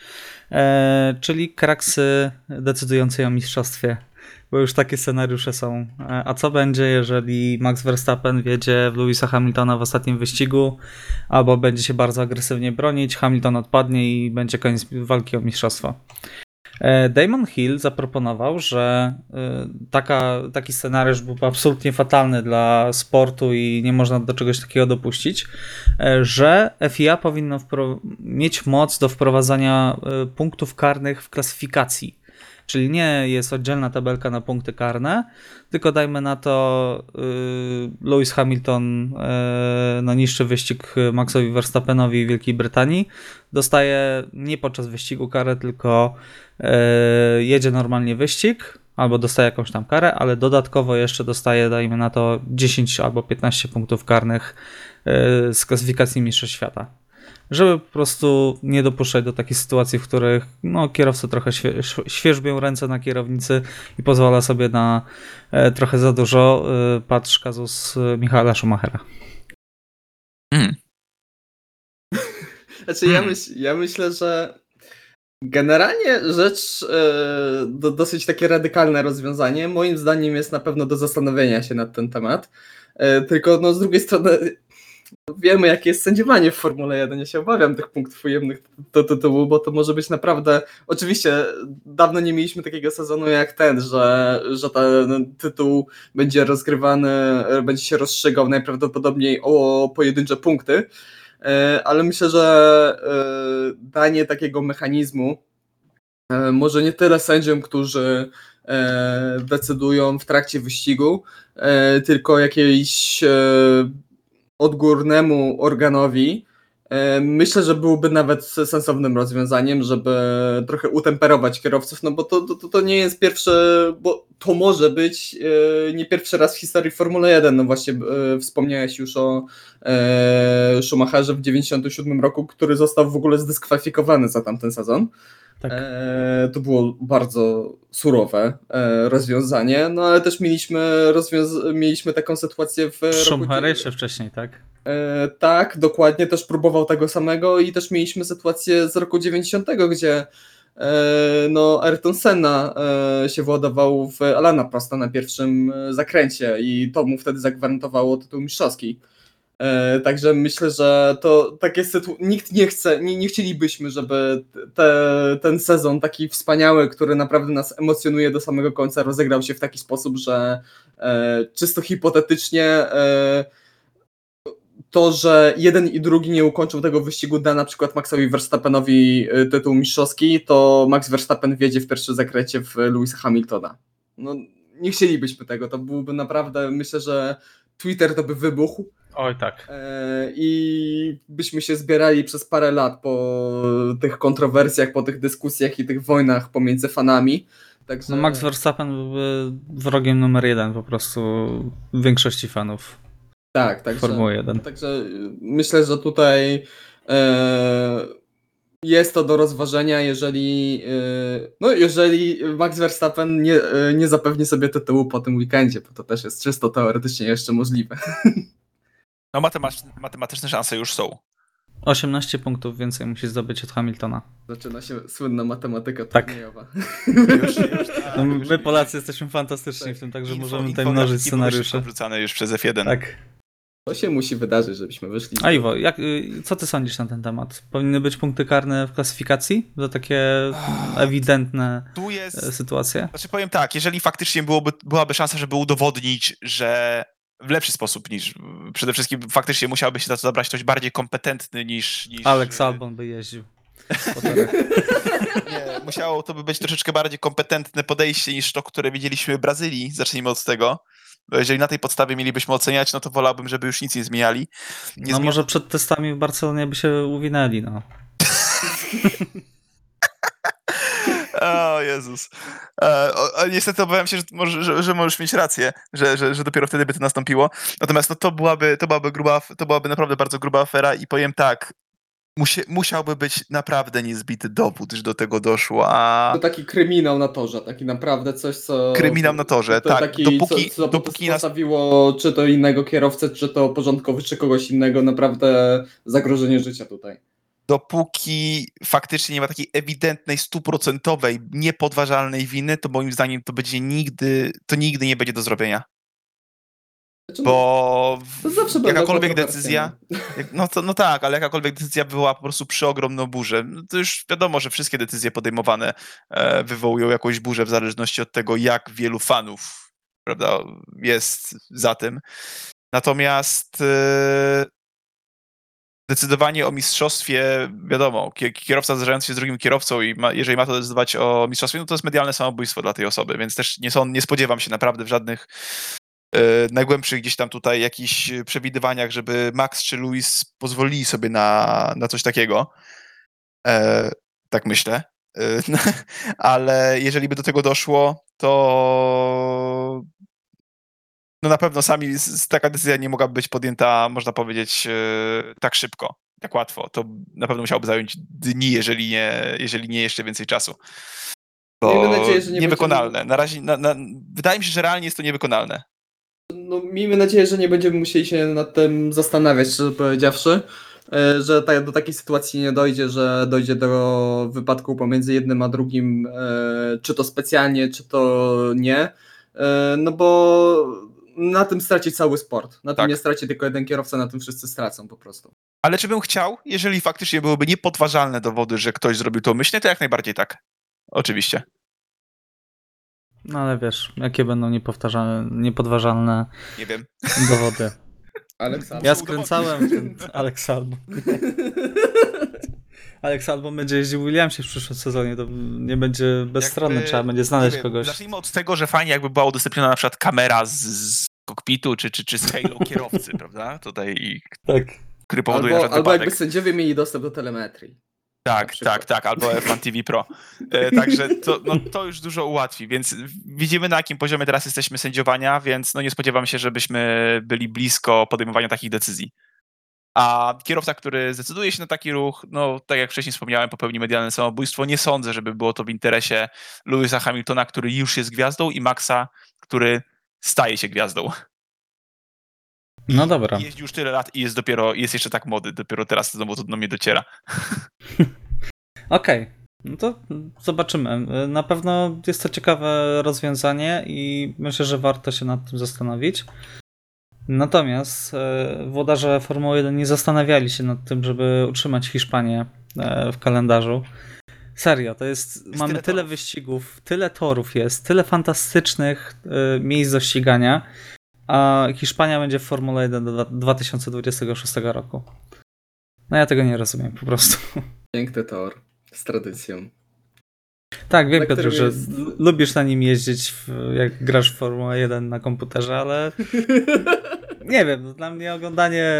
czyli kraksy decydującej o mistrzostwie. Bo już takie scenariusze są. A co będzie, jeżeli Max Verstappen wiedzie w Louisa Hamiltona w ostatnim wyścigu, albo będzie się bardzo agresywnie bronić, Hamilton odpadnie i będzie koniec walki o mistrzostwo? E, Damon Hill zaproponował, że e, taka, taki scenariusz byłby absolutnie fatalny dla sportu i nie można do czegoś takiego dopuścić, e, że FIA powinno mieć moc do wprowadzania punktów karnych w klasyfikacji. Czyli nie jest oddzielna tabelka na punkty karne, tylko dajmy na to y, Lewis Hamilton y, no, niszczy wyścig Maxowi Verstappenowi w Wielkiej Brytanii. Dostaje nie podczas wyścigu karę, tylko y, jedzie normalnie wyścig, albo dostaje jakąś tam karę, ale dodatkowo jeszcze dostaje, dajmy na to, 10 albo 15 punktów karnych z klasyfikacji Mistrzostw Świata żeby po prostu nie dopuszczać do takich sytuacji, w których no, kierowcy trochę świe, świeżbią ręce na kierownicy i pozwala sobie na e, trochę za dużo. E, patrz kazus e, Michaela Schumachera. Mm. Znaczy ja, Hmm. myśl, ja myślę, że generalnie rzecz, e, do, dosyć takie radykalne rozwiązanie, moim zdaniem jest na pewno do zastanowienia się nad ten temat. E, tylko no, z drugiej strony wiemy, jakie jest sędziowanie w Formule 1. Ja się obawiam tych punktów ujemnych do tytułu, bo to może być naprawdę. Oczywiście dawno nie mieliśmy takiego sezonu jak ten, że, że ten tytuł będzie rozgrywany, będzie się rozstrzygał najprawdopodobniej o pojedyncze punkty. E, Ale myślę, że e, danie takiego mechanizmu e, może nie tyle sędziom, którzy decydują w trakcie wyścigu, tylko jakiejś odgórnemu organowi, E, Myślę, że byłoby nawet sensownym rozwiązaniem, żeby trochę utemperować kierowców, no bo to, to, to nie jest pierwsze, bo to może być e, nie pierwszy raz w historii Formuły 1. No właśnie e, wspomniałeś już o Schumacherze w 97 roku, który został w ogóle zdyskwalifikowany za tamten sezon. Tak. E, to było bardzo surowe e, rozwiązanie, no ale też mieliśmy, rozwiąz- mieliśmy taką sytuację w Schumacher jeszcze wcześniej, tak? E, tak, dokładnie, też próbował tego samego i też mieliśmy sytuację z roku 90, gdzie e, no, Ayrton Senna e, się władował w Alana Prosta na pierwszym e, zakręcie i to mu wtedy zagwarantowało tytuł mistrzowski. E, Także myślę, że to takie sytu- nikt nie chce, nie, nie chcielibyśmy, żeby te, ten sezon taki wspaniały, który naprawdę nas emocjonuje do samego końca, rozegrał się w taki sposób, że e, czysto hipotetycznie e, to, że jeden i drugi nie ukończył tego wyścigu, da na przykład Maxowi Verstappenowi y, tytuł mistrzowski, to Max Verstappen wiedzie w pierwszym zakręcie w Louisa Hamiltona. No, nie chcielibyśmy tego, to byłby naprawdę, myślę, że Twitter to by wybuchł Oj, tak. e, i byśmy się zbierali przez parę lat po tych kontrowersjach, po tych dyskusjach i tych wojnach pomiędzy fanami. Także... No Max Verstappen byłby wrogiem numer jeden po prostu większości fanów tak, także... Formuły 1. Także myślę, że tutaj e, jest to do rozważenia, jeżeli, e, no, jeżeli Max Verstappen nie, e, nie zapewni sobie tytułu po tym weekendzie, bo to też jest czysto teoretycznie jeszcze możliwe. No matematyczne, matematyczne szanse już są. 18 punktów więcej musi zdobyć od Hamiltona. Zaczyna się słynna matematyka Tak. turniejowa. Już, już, tak, No, już- my Polacy jesteśmy fantastyczni w tym, także Info- możemy tutaj mnożyć scenariusze. wrzucane już przez F1. Tak. To się musi wydarzyć, żebyśmy wyszli. A Iwo, jak, y, co ty sądzisz na ten temat? Powinny być punkty karne w klasyfikacji za takie ewidentne Tu e, jest sytuacje? Znaczy powiem tak, jeżeli faktycznie byłoby, byłaby szansa, żeby udowodnić, że w lepszy sposób niż przede wszystkim faktycznie musiałby się za to zabrać ktoś bardziej kompetentny niż... niż Alex Albon by jeździł. Nie, musiało to by być troszeczkę bardziej kompetentne podejście niż to, które widzieliśmy w Brazylii. Zacznijmy od tego. Bo jeżeli na tej podstawie mielibyśmy oceniać, no to wolałbym, żeby już nic nie zmieniali. Nie No może przed testami w Barcelonie by się uwinęli, no. O Jezus. E, o, o, niestety obawiam się, że, może, że, że możesz mieć rację, że, że, że dopiero wtedy by to nastąpiło. Natomiast no, to, byłaby, to, byłaby gruba, to byłaby naprawdę bardzo gruba afera i powiem tak, musie, musiałby być naprawdę niezbity dowód, że do tego doszło, a To taki kryminał na torze, taki naprawdę coś, co... Kryminał na torze, to tak. Taki, Dopóki- co, co dopóki nas- postawiło czy to innego kierowcę, czy to porządkowy, czy kogoś innego, naprawdę zagrożenie życia tutaj. Dopóki faktycznie nie ma takiej ewidentnej, stuprocentowej, niepodważalnej winy, to moim zdaniem to będzie nigdy, to nigdy nie będzie do zrobienia. Znaczy, no, Bo jakakolwiek decyzja, Jak- No, to, no tak, ale jakakolwiek decyzja była po prostu przy ogromną burzę. No to już wiadomo, że wszystkie decyzje podejmowane e, wywołują jakąś burzę w zależności od tego, jak wielu fanów prawda, jest za tym. Natomiast e, decydowanie o mistrzostwie, wiadomo, kie- kierowca zderzający się z drugim kierowcą i ma, jeżeli ma to decydować o mistrzostwie, no to jest medialne samobójstwo dla tej osoby, więc też nie, są, nie spodziewam się naprawdę w żadnych e, najgłębszych gdzieś tam tutaj jakichś przewidywaniach, żeby Max czy Luis pozwolili sobie na, na coś takiego. E, tak myślę. E, ale jeżeli by do tego doszło, to no na pewno sami taka decyzja nie mogłaby być podjęta, można powiedzieć, e, tak szybko, tak łatwo. To na pewno musiałoby zająć dni, jeżeli nie, jeżeli nie jeszcze więcej czasu. Bo Miejmy nadzieję, że nie niewykonalne. Na razie, na, na, wydaje mi się, że realnie jest to niewykonalne. No, miejmy nadzieję, że nie będziemy musieli się nad tym zastanawiać, szczerze powiedziawszy, e, że ta, do takiej sytuacji nie dojdzie, że dojdzie do wypadku pomiędzy jednym a drugim, e, czy to specjalnie, czy to nie, no bo na tym straci cały sport. Na tym Tak. nie straci tylko jeden kierowca, na tym wszyscy stracą po prostu. Ale czy bym chciał, jeżeli faktycznie byłyby niepodważalne dowody, że ktoś zrobił to umyślnie, to jak najbardziej tak. Oczywiście. No ale wiesz, jakie będą niepowtarzalne, niepodważalne Nie wiem. dowody. Aleksander. Ja skręcałem ten Albon. Alex Albon będzie jeździł w Williamsie w przyszłym sezonie, to nie będzie bezstronny, Jakby, trzeba będzie znaleźć wiem, kogoś. Zacznijmy od tego, że fajnie jakby była udostępniona na przykład kamera z, z kokpitu, czy, czy, czy z halo kierowcy, prawda? Tutaj i Tak. który powoduje, Albo, albo jakby sędziowie mieli dostęp do telemetrii. Tak, tak, tak, albo F1 TV Pro. E, także to, no, to już dużo ułatwi, więc widzimy na jakim poziomie teraz jesteśmy sędziowania, więc no, nie spodziewam się, żebyśmy byli blisko podejmowania takich decyzji. A kierowca, który zdecyduje się na taki ruch, no tak jak wcześniej wspomniałem, popełni medialne samobójstwo. Nie sądzę, żeby było to w interesie Lewisa Hamiltona, który już jest gwiazdą i Maxa, który staje się gwiazdą. No dobra. Jeździ już tyle lat i jest dopiero, jest jeszcze tak młody, dopiero teraz znowu to do mnie dociera. Okej, no to zobaczymy. Na pewno jest to ciekawe rozwiązanie i myślę, że warto się nad tym zastanowić. Natomiast e, włodarze Formuły 1 nie zastanawiali się nad tym, żeby utrzymać Hiszpanię e, w kalendarzu. Serio, to jest. mamy tyle tyle wyścigów, tyle torów jest, tyle fantastycznych e, miejsc do ścigania, a Hiszpania będzie w Formule 1 do dwa- 2026 roku. No ja tego nie rozumiem po prostu. Piękny tor z tradycją. Tak, wiem Piotr, że jest- lubisz na nim jeździć, w, jak grasz w Formułę 1 na komputerze, ale nie wiem, no dla mnie oglądanie,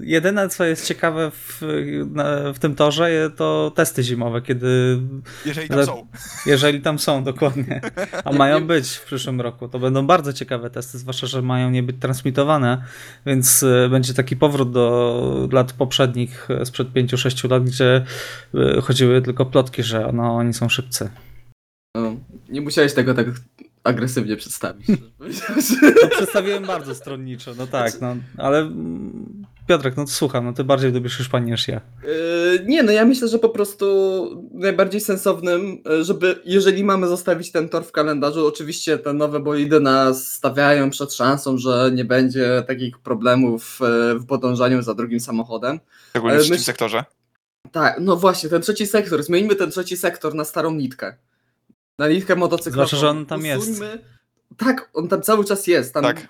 jedyne co jest ciekawe w, w tym torze to testy zimowe, kiedy, Jeżeli tam są. jeżeli tam są dokładnie, a mają być w przyszłym roku, to będą bardzo ciekawe testy, zwłaszcza, że mają nie być transmitowane, więc e, będzie taki powrót do lat poprzednich, e, sprzed 5-6 lat, gdzie e, chodziły tylko plotki, że no, oni są szybcy. No, nie musiałeś tego tak agresywnie przedstawić. To przedstawiłem bardzo stronniczo, no tak, no, ale mm, Piotrek, no to słucham, no ty bardziej lubisz Hiszpanię niż ja. Yy, Nie, no ja myślę, że po prostu najbardziej sensownym, yy, żeby jeżeli mamy zostawić ten tor w kalendarzu, oczywiście te nowe bolidy nas stawiają przed szansą, że nie będzie takich problemów yy, w podążaniu za drugim samochodem. Szczególnie w trzecim myśl- sektorze. Tak, no właśnie, ten trzeci sektor, zmieńmy ten trzeci sektor na starą nitkę. Na nitkę motocyklową. Zwłaszcza, że on tam jest. Usuńmy- Tak, on tam cały czas jest. Tam Tak.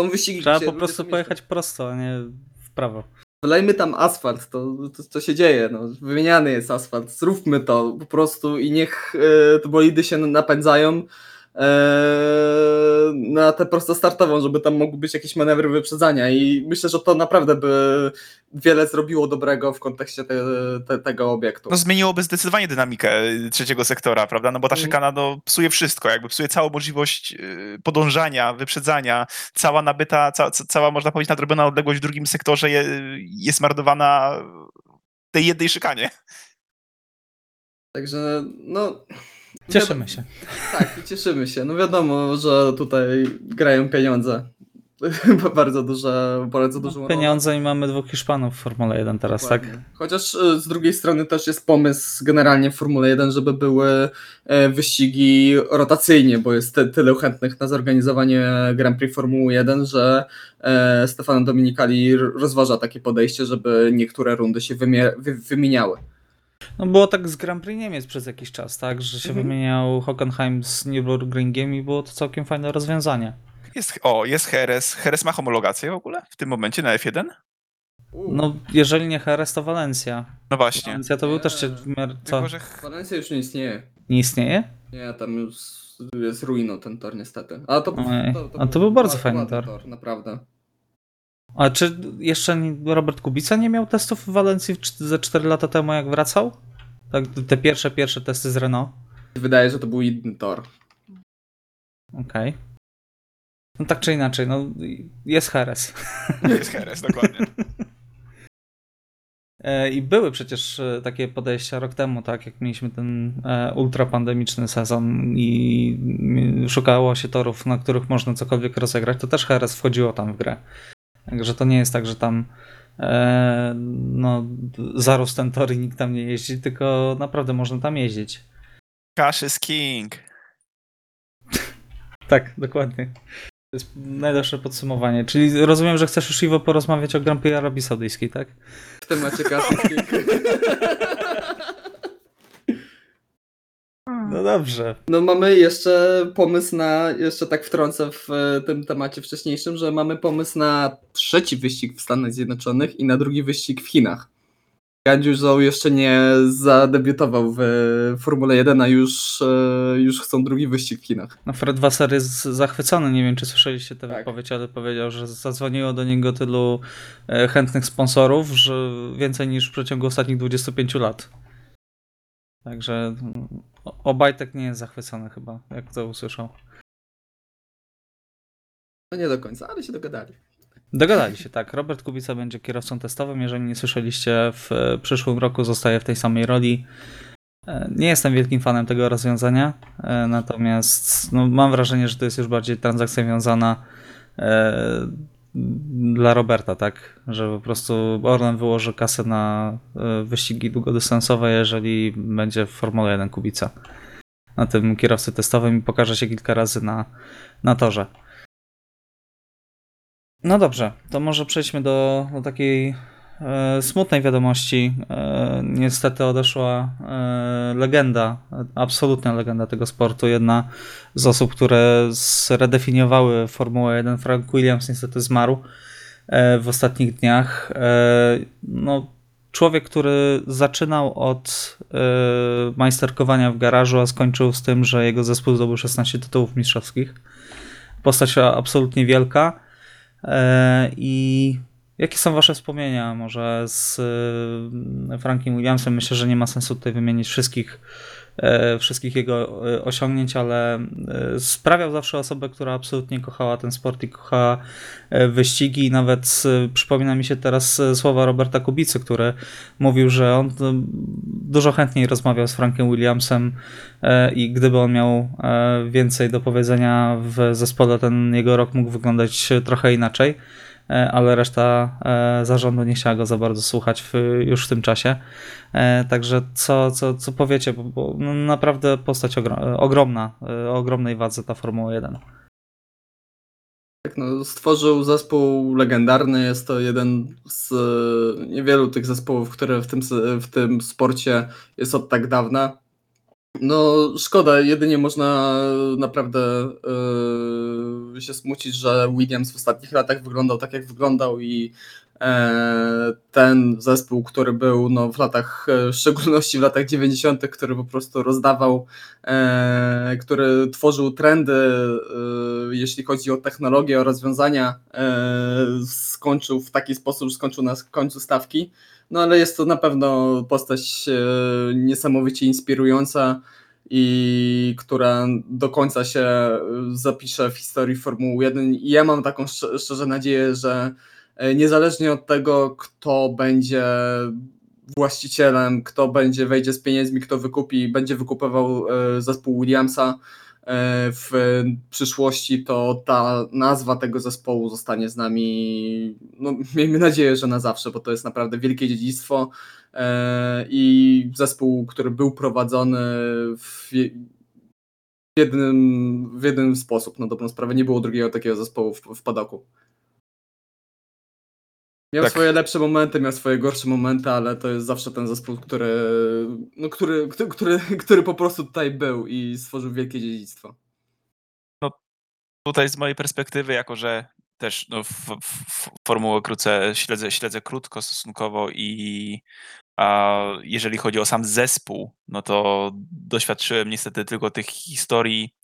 są wyścigi, Trzeba po prostu pojechać prosto, a nie w prawo. Wlejmy tam asfalt, to, to, to się dzieje, no. wymieniany jest asfalt, zróbmy to po prostu i niech e, te bolidy się napędzają na tę prostostartową, żeby tam mogły być jakieś manewry wyprzedzania i myślę, że to naprawdę by wiele zrobiło dobrego w kontekście te, te, tego obiektu. No zmieniłoby zdecydowanie dynamikę e, trzeciego sektora, prawda? No bo ta Mhm. szykana no, psuje wszystko, jakby psuje całą możliwość e, podążania, wyprzedzania, cała nabyta, ca, ca, cała można powiedzieć nadrobiona odległość w drugim sektorze je, jest marnowana tej jednej szykanie. Także no... Cieszymy się. Tak, cieszymy się. No wiadomo, że tutaj grają pieniądze. bardzo duże, bardzo dużą rolę. Pieniądze i mamy dwóch Hiszpanów w Formule 1 teraz, tak? Dokładnie. Chociaż e, z drugiej strony też jest pomysł generalnie w Formule 1, żeby były e, wyścigi rotacyjnie, bo jest ty, tylu chętnych na zorganizowanie Grand Prix Formuły 1, że e, Stefano Dominicali r- rozważa takie podejście, żeby niektóre rundy się wymie, wy, wymieniały. No było tak z Grand Prix Niemiec przez jakiś czas, tak? Że się Mhm. wymieniał Hockenheim z Nürburgringiem i było to całkiem fajne rozwiązanie. Jest, o, jest Heres. Heres ma homologację w ogóle w tym momencie na F1? No, jeżeli nie Jerez, to Walencja. No właśnie. Walencja to był Nie. też w miarę- co? Tylko, że Walencja już nie istnieje. Nie istnieje? Nie, tam już jest ruiną ten tor niestety. A to, Ojej. A to był bardzo fajny ładny tor. Naprawdę. A czy jeszcze Robert Kubica nie miał testów w Walencji ze 4 lata temu, jak wracał? Tak, te pierwsze, pierwsze testy z Renault. Wydaje, że to był inny tor. Okej. No tak czy inaczej, no jest Jerez. jest Heres, dokładnie. E, I były przecież e, takie podejścia rok temu, tak, jak mieliśmy ten e, ultrapandemiczny sezon i mm, szukało się torów, na których można cokolwiek rozegrać, to też Heres wchodziło tam w grę. Także to nie jest tak, że tam e, no, zarósł ten tor i nikt tam nie jeździ, tylko naprawdę można tam jeździć. Cash is king. Tak, dokładnie. To jest najlepsze podsumowanie. Czyli rozumiem, że chcesz już Iwo porozmawiać o Grand Prix Arabii Saudyjskiej, tak? W temacie kasyjskiej. No dobrze. No mamy jeszcze pomysł na, jeszcze tak wtrącę w e, tym temacie wcześniejszym, że mamy pomysł na trzeci wyścig w Stanach Zjednoczonych i na drugi wyścig w Chinach. Gandziu Zhou jeszcze nie zadebiutował w Formule 1, a już, e, już chcą drugi wyścig w Chinach. No Fred Wasser jest zachwycony, nie wiem czy słyszeliście tę Tak. wypowiedź, ale powiedział, że zadzwoniło do niego tylu e, chętnych sponsorów, że więcej niż w przeciągu ostatnich 25 lat. Także mm, Obajtek nie jest zachwycony chyba, jak to usłyszał. No nie do końca, ale się dogadali. Dogadali się, tak. Robert Kubica będzie kierowcą testowym. Jeżeli nie słyszeliście, w e, przyszłym roku zostaje w tej samej roli. E, Nie jestem wielkim fanem tego rozwiązania, e, natomiast no, mam wrażenie, że to jest już bardziej transakcja wiązana dla Roberta, tak? Że po prostu Orlen wyłoży kasę na e, wyścigi długodystansowe, jeżeli będzie w Formule 1 Kubica na tym kierowcy testowym i pokaże się kilka razy na, na torze. No dobrze, to może przejdźmy do, do takiej smutnej wiadomości. E, niestety odeszła e, legenda, absolutna legenda tego sportu. Jedna z osób, które zredefiniowały Formułę 1, Frank Williams, niestety zmarł e, w ostatnich dniach. E, no, człowiek, który zaczynał od e, majsterkowania w garażu, a skończył z tym, że jego zespół zdobył 16 tytułów mistrzowskich. Postać absolutnie wielka. E, I jakie są Wasze wspomnienia może z e, Frankiem Williamsem? Myślę, że nie ma sensu tutaj wymienić wszystkich, e, wszystkich jego e, osiągnięć, ale e, sprawiał zawsze osobę, która absolutnie kochała ten sport i kochała wyścigi. I nawet przypomina mi się teraz słowa Roberta Kubicy, który mówił, że on dużo chętniej rozmawiał z Frankiem Williamsem i gdyby on miał więcej do powiedzenia w zespole, ten jego rok mógł wyglądać trochę inaczej, ale reszta e, zarządu nie chciała go za bardzo słuchać w, już w tym czasie. E, Także co, co, co powiecie, bo, bo no naprawdę postać ogro- ogromna, e, o ogromnej wadze ta Formuła 1. Tak, no, stworzył zespół legendarny. Jest to jeden z e, niewielu tych zespołów, które w tym, w tym sporcie jest od tak dawna. No, szkoda, jedynie można naprawdę e, się smucić, że Williams w ostatnich latach wyglądał tak, jak wyglądał i e, ten zespół, który był no, w latach, e, w szczególności w latach 90., który po prostu rozdawał który tworzył trendy, jeśli chodzi o technologię, o rozwiązania, skończył w taki sposób, skończył na końcu stawki. No ale jest to na pewno postać e, niesamowicie inspirująca i która do końca się e, zapisze w historii Formuły 1. I ja mam taką szcz- szczerze nadzieję, że e, niezależnie od tego, kto będzie właścicielem, kto będzie wejdzie z pieniędzmi, kto wykupi, będzie wykupywał e, zespół Williamsa w przyszłości, to ta nazwa tego zespołu zostanie z nami, no miejmy nadzieję, że na zawsze, bo to jest naprawdę wielkie dziedzictwo e, i zespół, który był prowadzony w jednym, w jednym sposób, na dobrą sprawę. Nie było drugiego takiego zespołu w, w padoku. Miał Tak. swoje lepsze momenty, miał swoje gorsze momenty, ale to jest zawsze ten zespół, który, no, który, który, który, który po prostu tutaj był i stworzył wielkie dziedzictwo. tutaj z mojej perspektywy, jako że też no, f, f, Formułę krótce śledzę, śledzę krótko stosunkowo i a jeżeli chodzi o sam zespół, no to doświadczyłem niestety tylko tych historii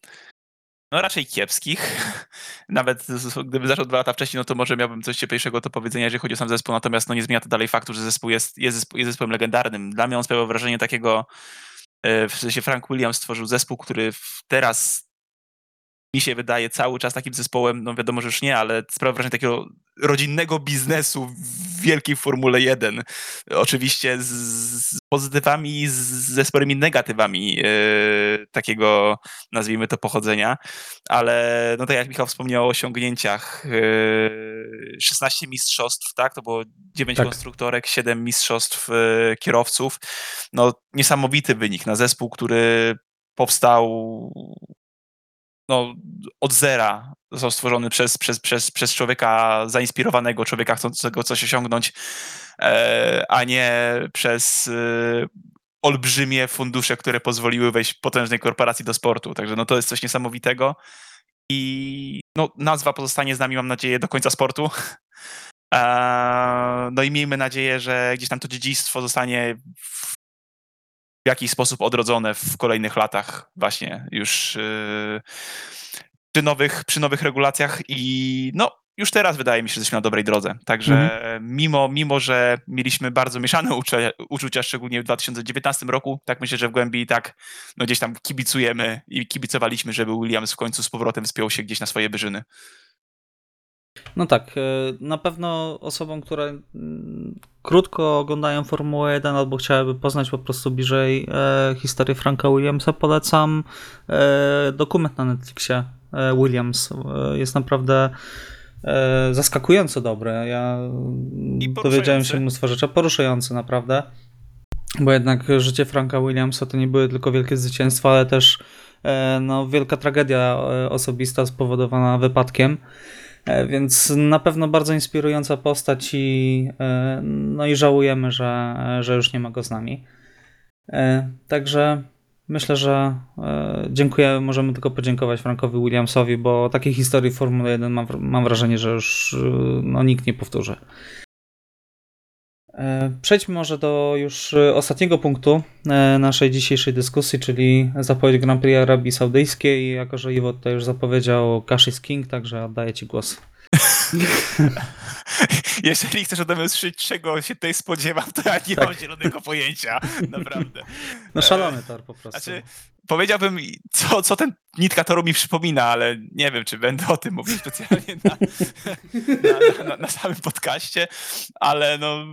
no raczej kiepskich. Nawet gdyby zaczął dwa lata wcześniej, no to może miałbym coś cieplejszego do powiedzenia, jeżeli chodzi o sam zespół, natomiast no nie zmienia to dalej faktu, że zespół jest, jest, zespo- jest zespołem legendarnym. Dla mnie on sprawiał wrażenie takiego, e, w sensie Frank Williams stworzył zespół, który teraz mi się wydaje cały czas takim zespołem, no wiadomo, że już nie, ale sprawia wrażenie takiego rodzinnego biznesu w wielkiej Formule 1. Oczywiście z, z pozytywami z, ze sporymi negatywami e, takiego, nazwijmy to, pochodzenia, ale no tak jak Michał wspomniał o osiągnięciach, e, 16 mistrzostw, tak, to było 9 Tak. konstruktorek, 7 mistrzostw e, kierowców, no niesamowity wynik na zespół, który powstał no, od zera został stworzony przez, przez, przez, przez człowieka zainspirowanego, człowieka chcącego coś osiągnąć, e, a nie przez e, olbrzymie fundusze, które pozwoliły wejść potężnej korporacji do sportu. Także no, to jest coś niesamowitego i no, nazwa pozostanie z nami, mam nadzieję, do końca sportu. Eee, No i miejmy nadzieję, że gdzieś tam to dziedzictwo zostanie w jakiś sposób odrodzone w kolejnych latach właśnie już yy, przy, nowych, przy nowych regulacjach i no już teraz wydaje mi się, że jesteśmy na dobrej drodze. Także mimo, mimo, że mieliśmy bardzo mieszane uczucia, uczucia, szczególnie w 2019 roku, tak myślę, że w głębi i tak no gdzieś tam kibicujemy i kibicowaliśmy, żeby Williams w końcu z powrotem wspiął się gdzieś na swoje wyżyny. No tak, e, na pewno osobom, które mm, krótko oglądają Formułę 1 albo chciałyby poznać po prostu bliżej e, historię Franka Williamsa, polecam e, dokument na Netflixie Williams. Jest naprawdę zaskakująco dobry. Ja dowiedziałem poruszający. się mnóstwo rzeczy, poruszające naprawdę. Bo jednak życie Franka Williamsa to nie były tylko wielkie zwycięstwa, ale też no, wielka tragedia osobista spowodowana wypadkiem. E, Więc na pewno bardzo inspirująca postać i, e, no i żałujemy, że, że już nie ma go z nami. E, Także myślę, że dziękuję, możemy tylko podziękować Frankowi Williamsowi, bo takiej historii w Formule 1 mam, mam wrażenie, że już no, nikt nie powtórzy. E, Przejdźmy może do już e, ostatniego punktu e, naszej dzisiejszej dyskusji, czyli zapowiedź Grand Prix Arabii Saudyjskiej. Jako, że Iwo tutaj już zapowiedział Cash is King, także oddaję Ci głos. Jeżeli chcesz ode mnie usłyszeć, czego się tutaj spodziewam, to ja nie Tak. mam zielonego pojęcia. Naprawdę. No szalony tor po prostu. Znaczy, powiedziałbym, co, co ten nitka toru mi przypomina, ale nie wiem, czy będę o tym mówił specjalnie na, na, na, na samym podcaście, ale no,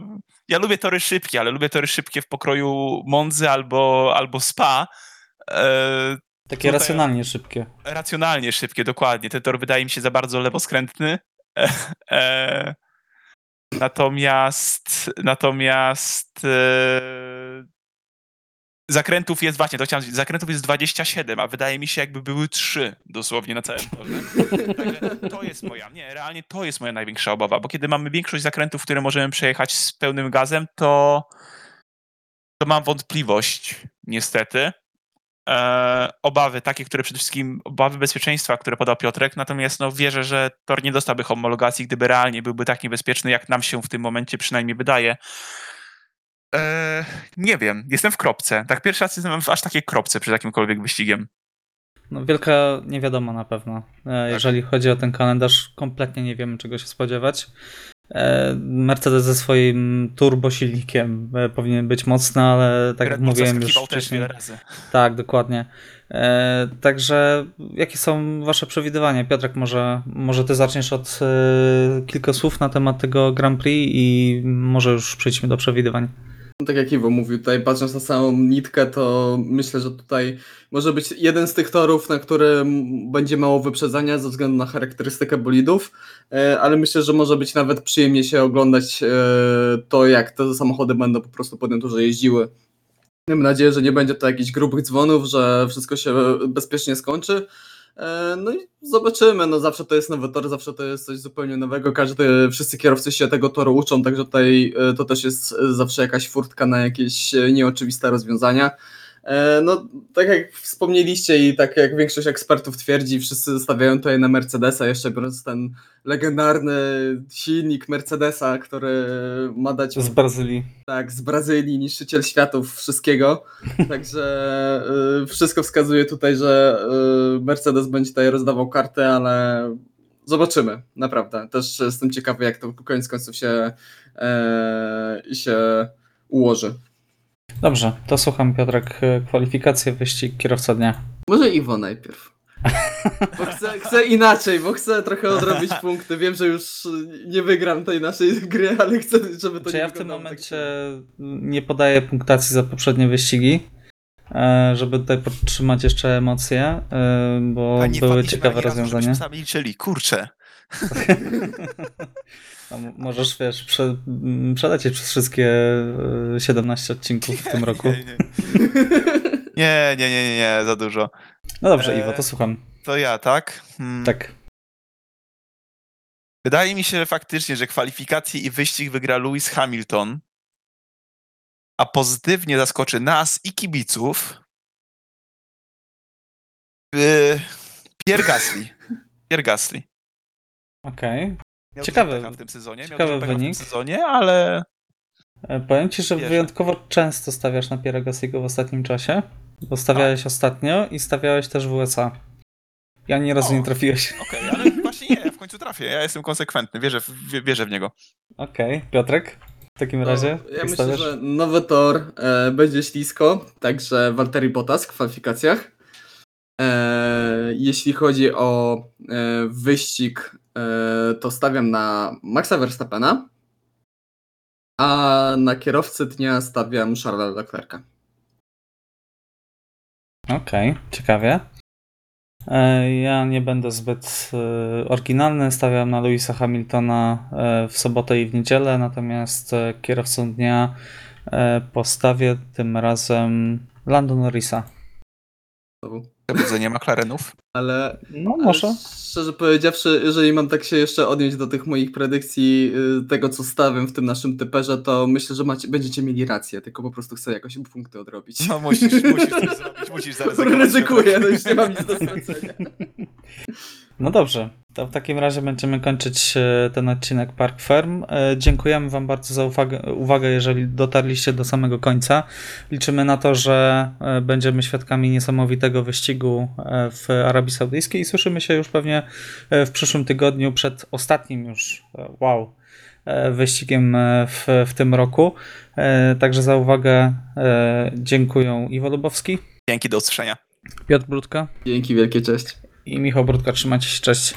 ja lubię tory szybkie, ale lubię tory szybkie w pokroju Monzy albo, albo Spa. E, Takie tutaj- racjonalnie szybkie. racjonalnie szybkie, dokładnie. Ten tor wydaje mi się za bardzo lewoskrętny. E, e, natomiast natomiast e, zakrętów jest właśnie, to chciałem zakrętów jest 27, a wydaje mi się jakby były 3 dosłownie na całym torze. Także to jest moja, nie, realnie to jest moja największa obawa, bo kiedy mamy większość zakrętów, które możemy przejechać z pełnym gazem, to to mam wątpliwość, niestety e, obawy, takie, które przede wszystkim obawy bezpieczeństwa, które podał Piotrek, natomiast no, wierzę, że tor nie dostałby homologacji, gdyby realnie byłby tak niebezpieczny, jak nam się w tym momencie przynajmniej wydaje. E, nie wiem, jestem w kropce. Tak pierwszy raz jestem w aż takiej kropce przed jakimkolwiek wyścigiem. No, wielka niewiadoma na pewno. E, Jeżeli chodzi o ten kalendarz, kompletnie nie wiemy, czego się spodziewać. E, Mercedes ze swoim turbosilnikiem powinien być mocny, ale tak jak Red Bull mówiłem już wcześniej. Tak, dokładnie. Także jakie są wasze przewidywania? Piotrek, może, może ty zaczniesz od kilka słów na temat tego Grand Prix i może już przejdźmy do przewidywań. No, tak jak Iwo mówił, tutaj patrząc na samą nitkę, to myślę, że tutaj może być jeden z tych torów, na którym będzie mało wyprzedzania ze względu na charakterystykę bolidów, e, ale myślę, że może być nawet przyjemnie się oglądać e, to, jak te samochody będą po prostu po tym torze jeździły. Mam nadzieję, że nie będzie to jakichś grubych dzwonów, że wszystko się bezpiecznie skończy. E, No i zobaczymy, no zawsze to jest nowy tor, zawsze to jest coś zupełnie nowego, każdy, wszyscy kierowcy się tego toru uczą, także tutaj e, to też jest zawsze jakaś furtka na jakieś e, nieoczywiste rozwiązania. E, No, tak jak wspomnieliście i tak jak większość ekspertów twierdzi, wszyscy stawiają tutaj na Mercedesa, jeszcze biorąc ten legendarny silnik Mercedesa, który ma dać Z Brazylii. tak, z Brazylii, niszczyciel światów, wszystkiego. Także y, wszystko wskazuje tutaj, że y, Mercedes będzie tutaj rozdawał kartę, ale zobaczymy, naprawdę. Też jestem ciekawy, jak to koniec końców się, e, się ułoży. Dobrze, to słucham Piotrek. E, Kwalifikacje, wyścig, kierowca dnia. Może Iwo najpierw. Bo chcę, chcę inaczej, bo chcę trochę odrobić punkty. Wiem, że już nie wygram tej naszej gry, ale chcę, żeby to Czy nie ja w tym tak momencie nie podaję punktacji za poprzednie wyścigi, e, żeby tutaj podtrzymać jeszcze emocje, e, bo były ciekawe rozwiązania. żebyśmy sami liczyli, kurczę. Możesz, wiesz, prze, m, przelecieć przez wszystkie e, 17 odcinków w tym roku. Nie, nie, nie, nie, nie, nie za dużo. No dobrze, Iwo, to słucham. To ja, tak? Hmm. Tak. Wydaje mi się że faktycznie, że kwalifikacje i wyścig wygra Lewis Hamilton, a pozytywnie zaskoczy nas i kibiców yy, Pierre Gasly. Pierre Gasly. Okej. Miał Ciekawy- w tym sezonie, ciekawy wynik. w tym sezonie, ale E, Powiem ci, że Wierzę. wyjątkowo często stawiasz na Pierre Gassiego w ostatnim czasie, bo stawiałeś Tak. ostatnio i stawiałeś też w USA. Ja nie razu O. nie trafiłeś. okej, ale właśnie nie, w końcu trafię. Ja jestem konsekwentny, wierzę w, wie- wierzę w niego. Okej, Piotrek? W takim razie? No, ja myślę, stawiasz? że nowy tor e, będzie ślisko, także Valtteri Bottas w kwalifikacjach. E, jeśli chodzi o e, wyścig, to stawiam na Maxa Verstappena, a na kierowcę dnia stawiam Charlesa Leclerca. Okej, ciekawie. E, Ja nie będę zbyt e, oryginalny, stawiam na Louisa Hamiltona e, w sobotę i w niedzielę, natomiast e, kierowcą dnia e, postawię tym razem Lando Norrisa. Przebudzenie McLarenów. Ale No może. Szczerze powiedziawszy, jeżeli mam tak się jeszcze odnieść do tych moich predykcji, y, tego co stawiam w tym naszym typerze, to myślę, że macie, będziecie mieli rację, tylko po prostu chcę jakoś punkty odrobić. No musisz, musisz coś zrobić, musisz zaryzykować. Ryzykuję, no już nie mam nic do stracenia. No dobrze, to w takim razie będziemy kończyć e, ten odcinek Park Firm. E, Dziękujemy Wam bardzo za uwagę, uwagę, jeżeli dotarliście do samego końca. Liczymy na to, że e, będziemy świadkami niesamowitego wyścigu w Arabii Saudyjskiej i słyszymy się już pewnie w przyszłym tygodniu przed ostatnim już, wow, wyścigiem w, w tym roku. Także za uwagę dziękuję Iwo Lubowski, Dzięki, do usłyszenia. Piotr Brudka Dzięki wielkie, cześć. I Michał Brudka. Trzymajcie się, cześć.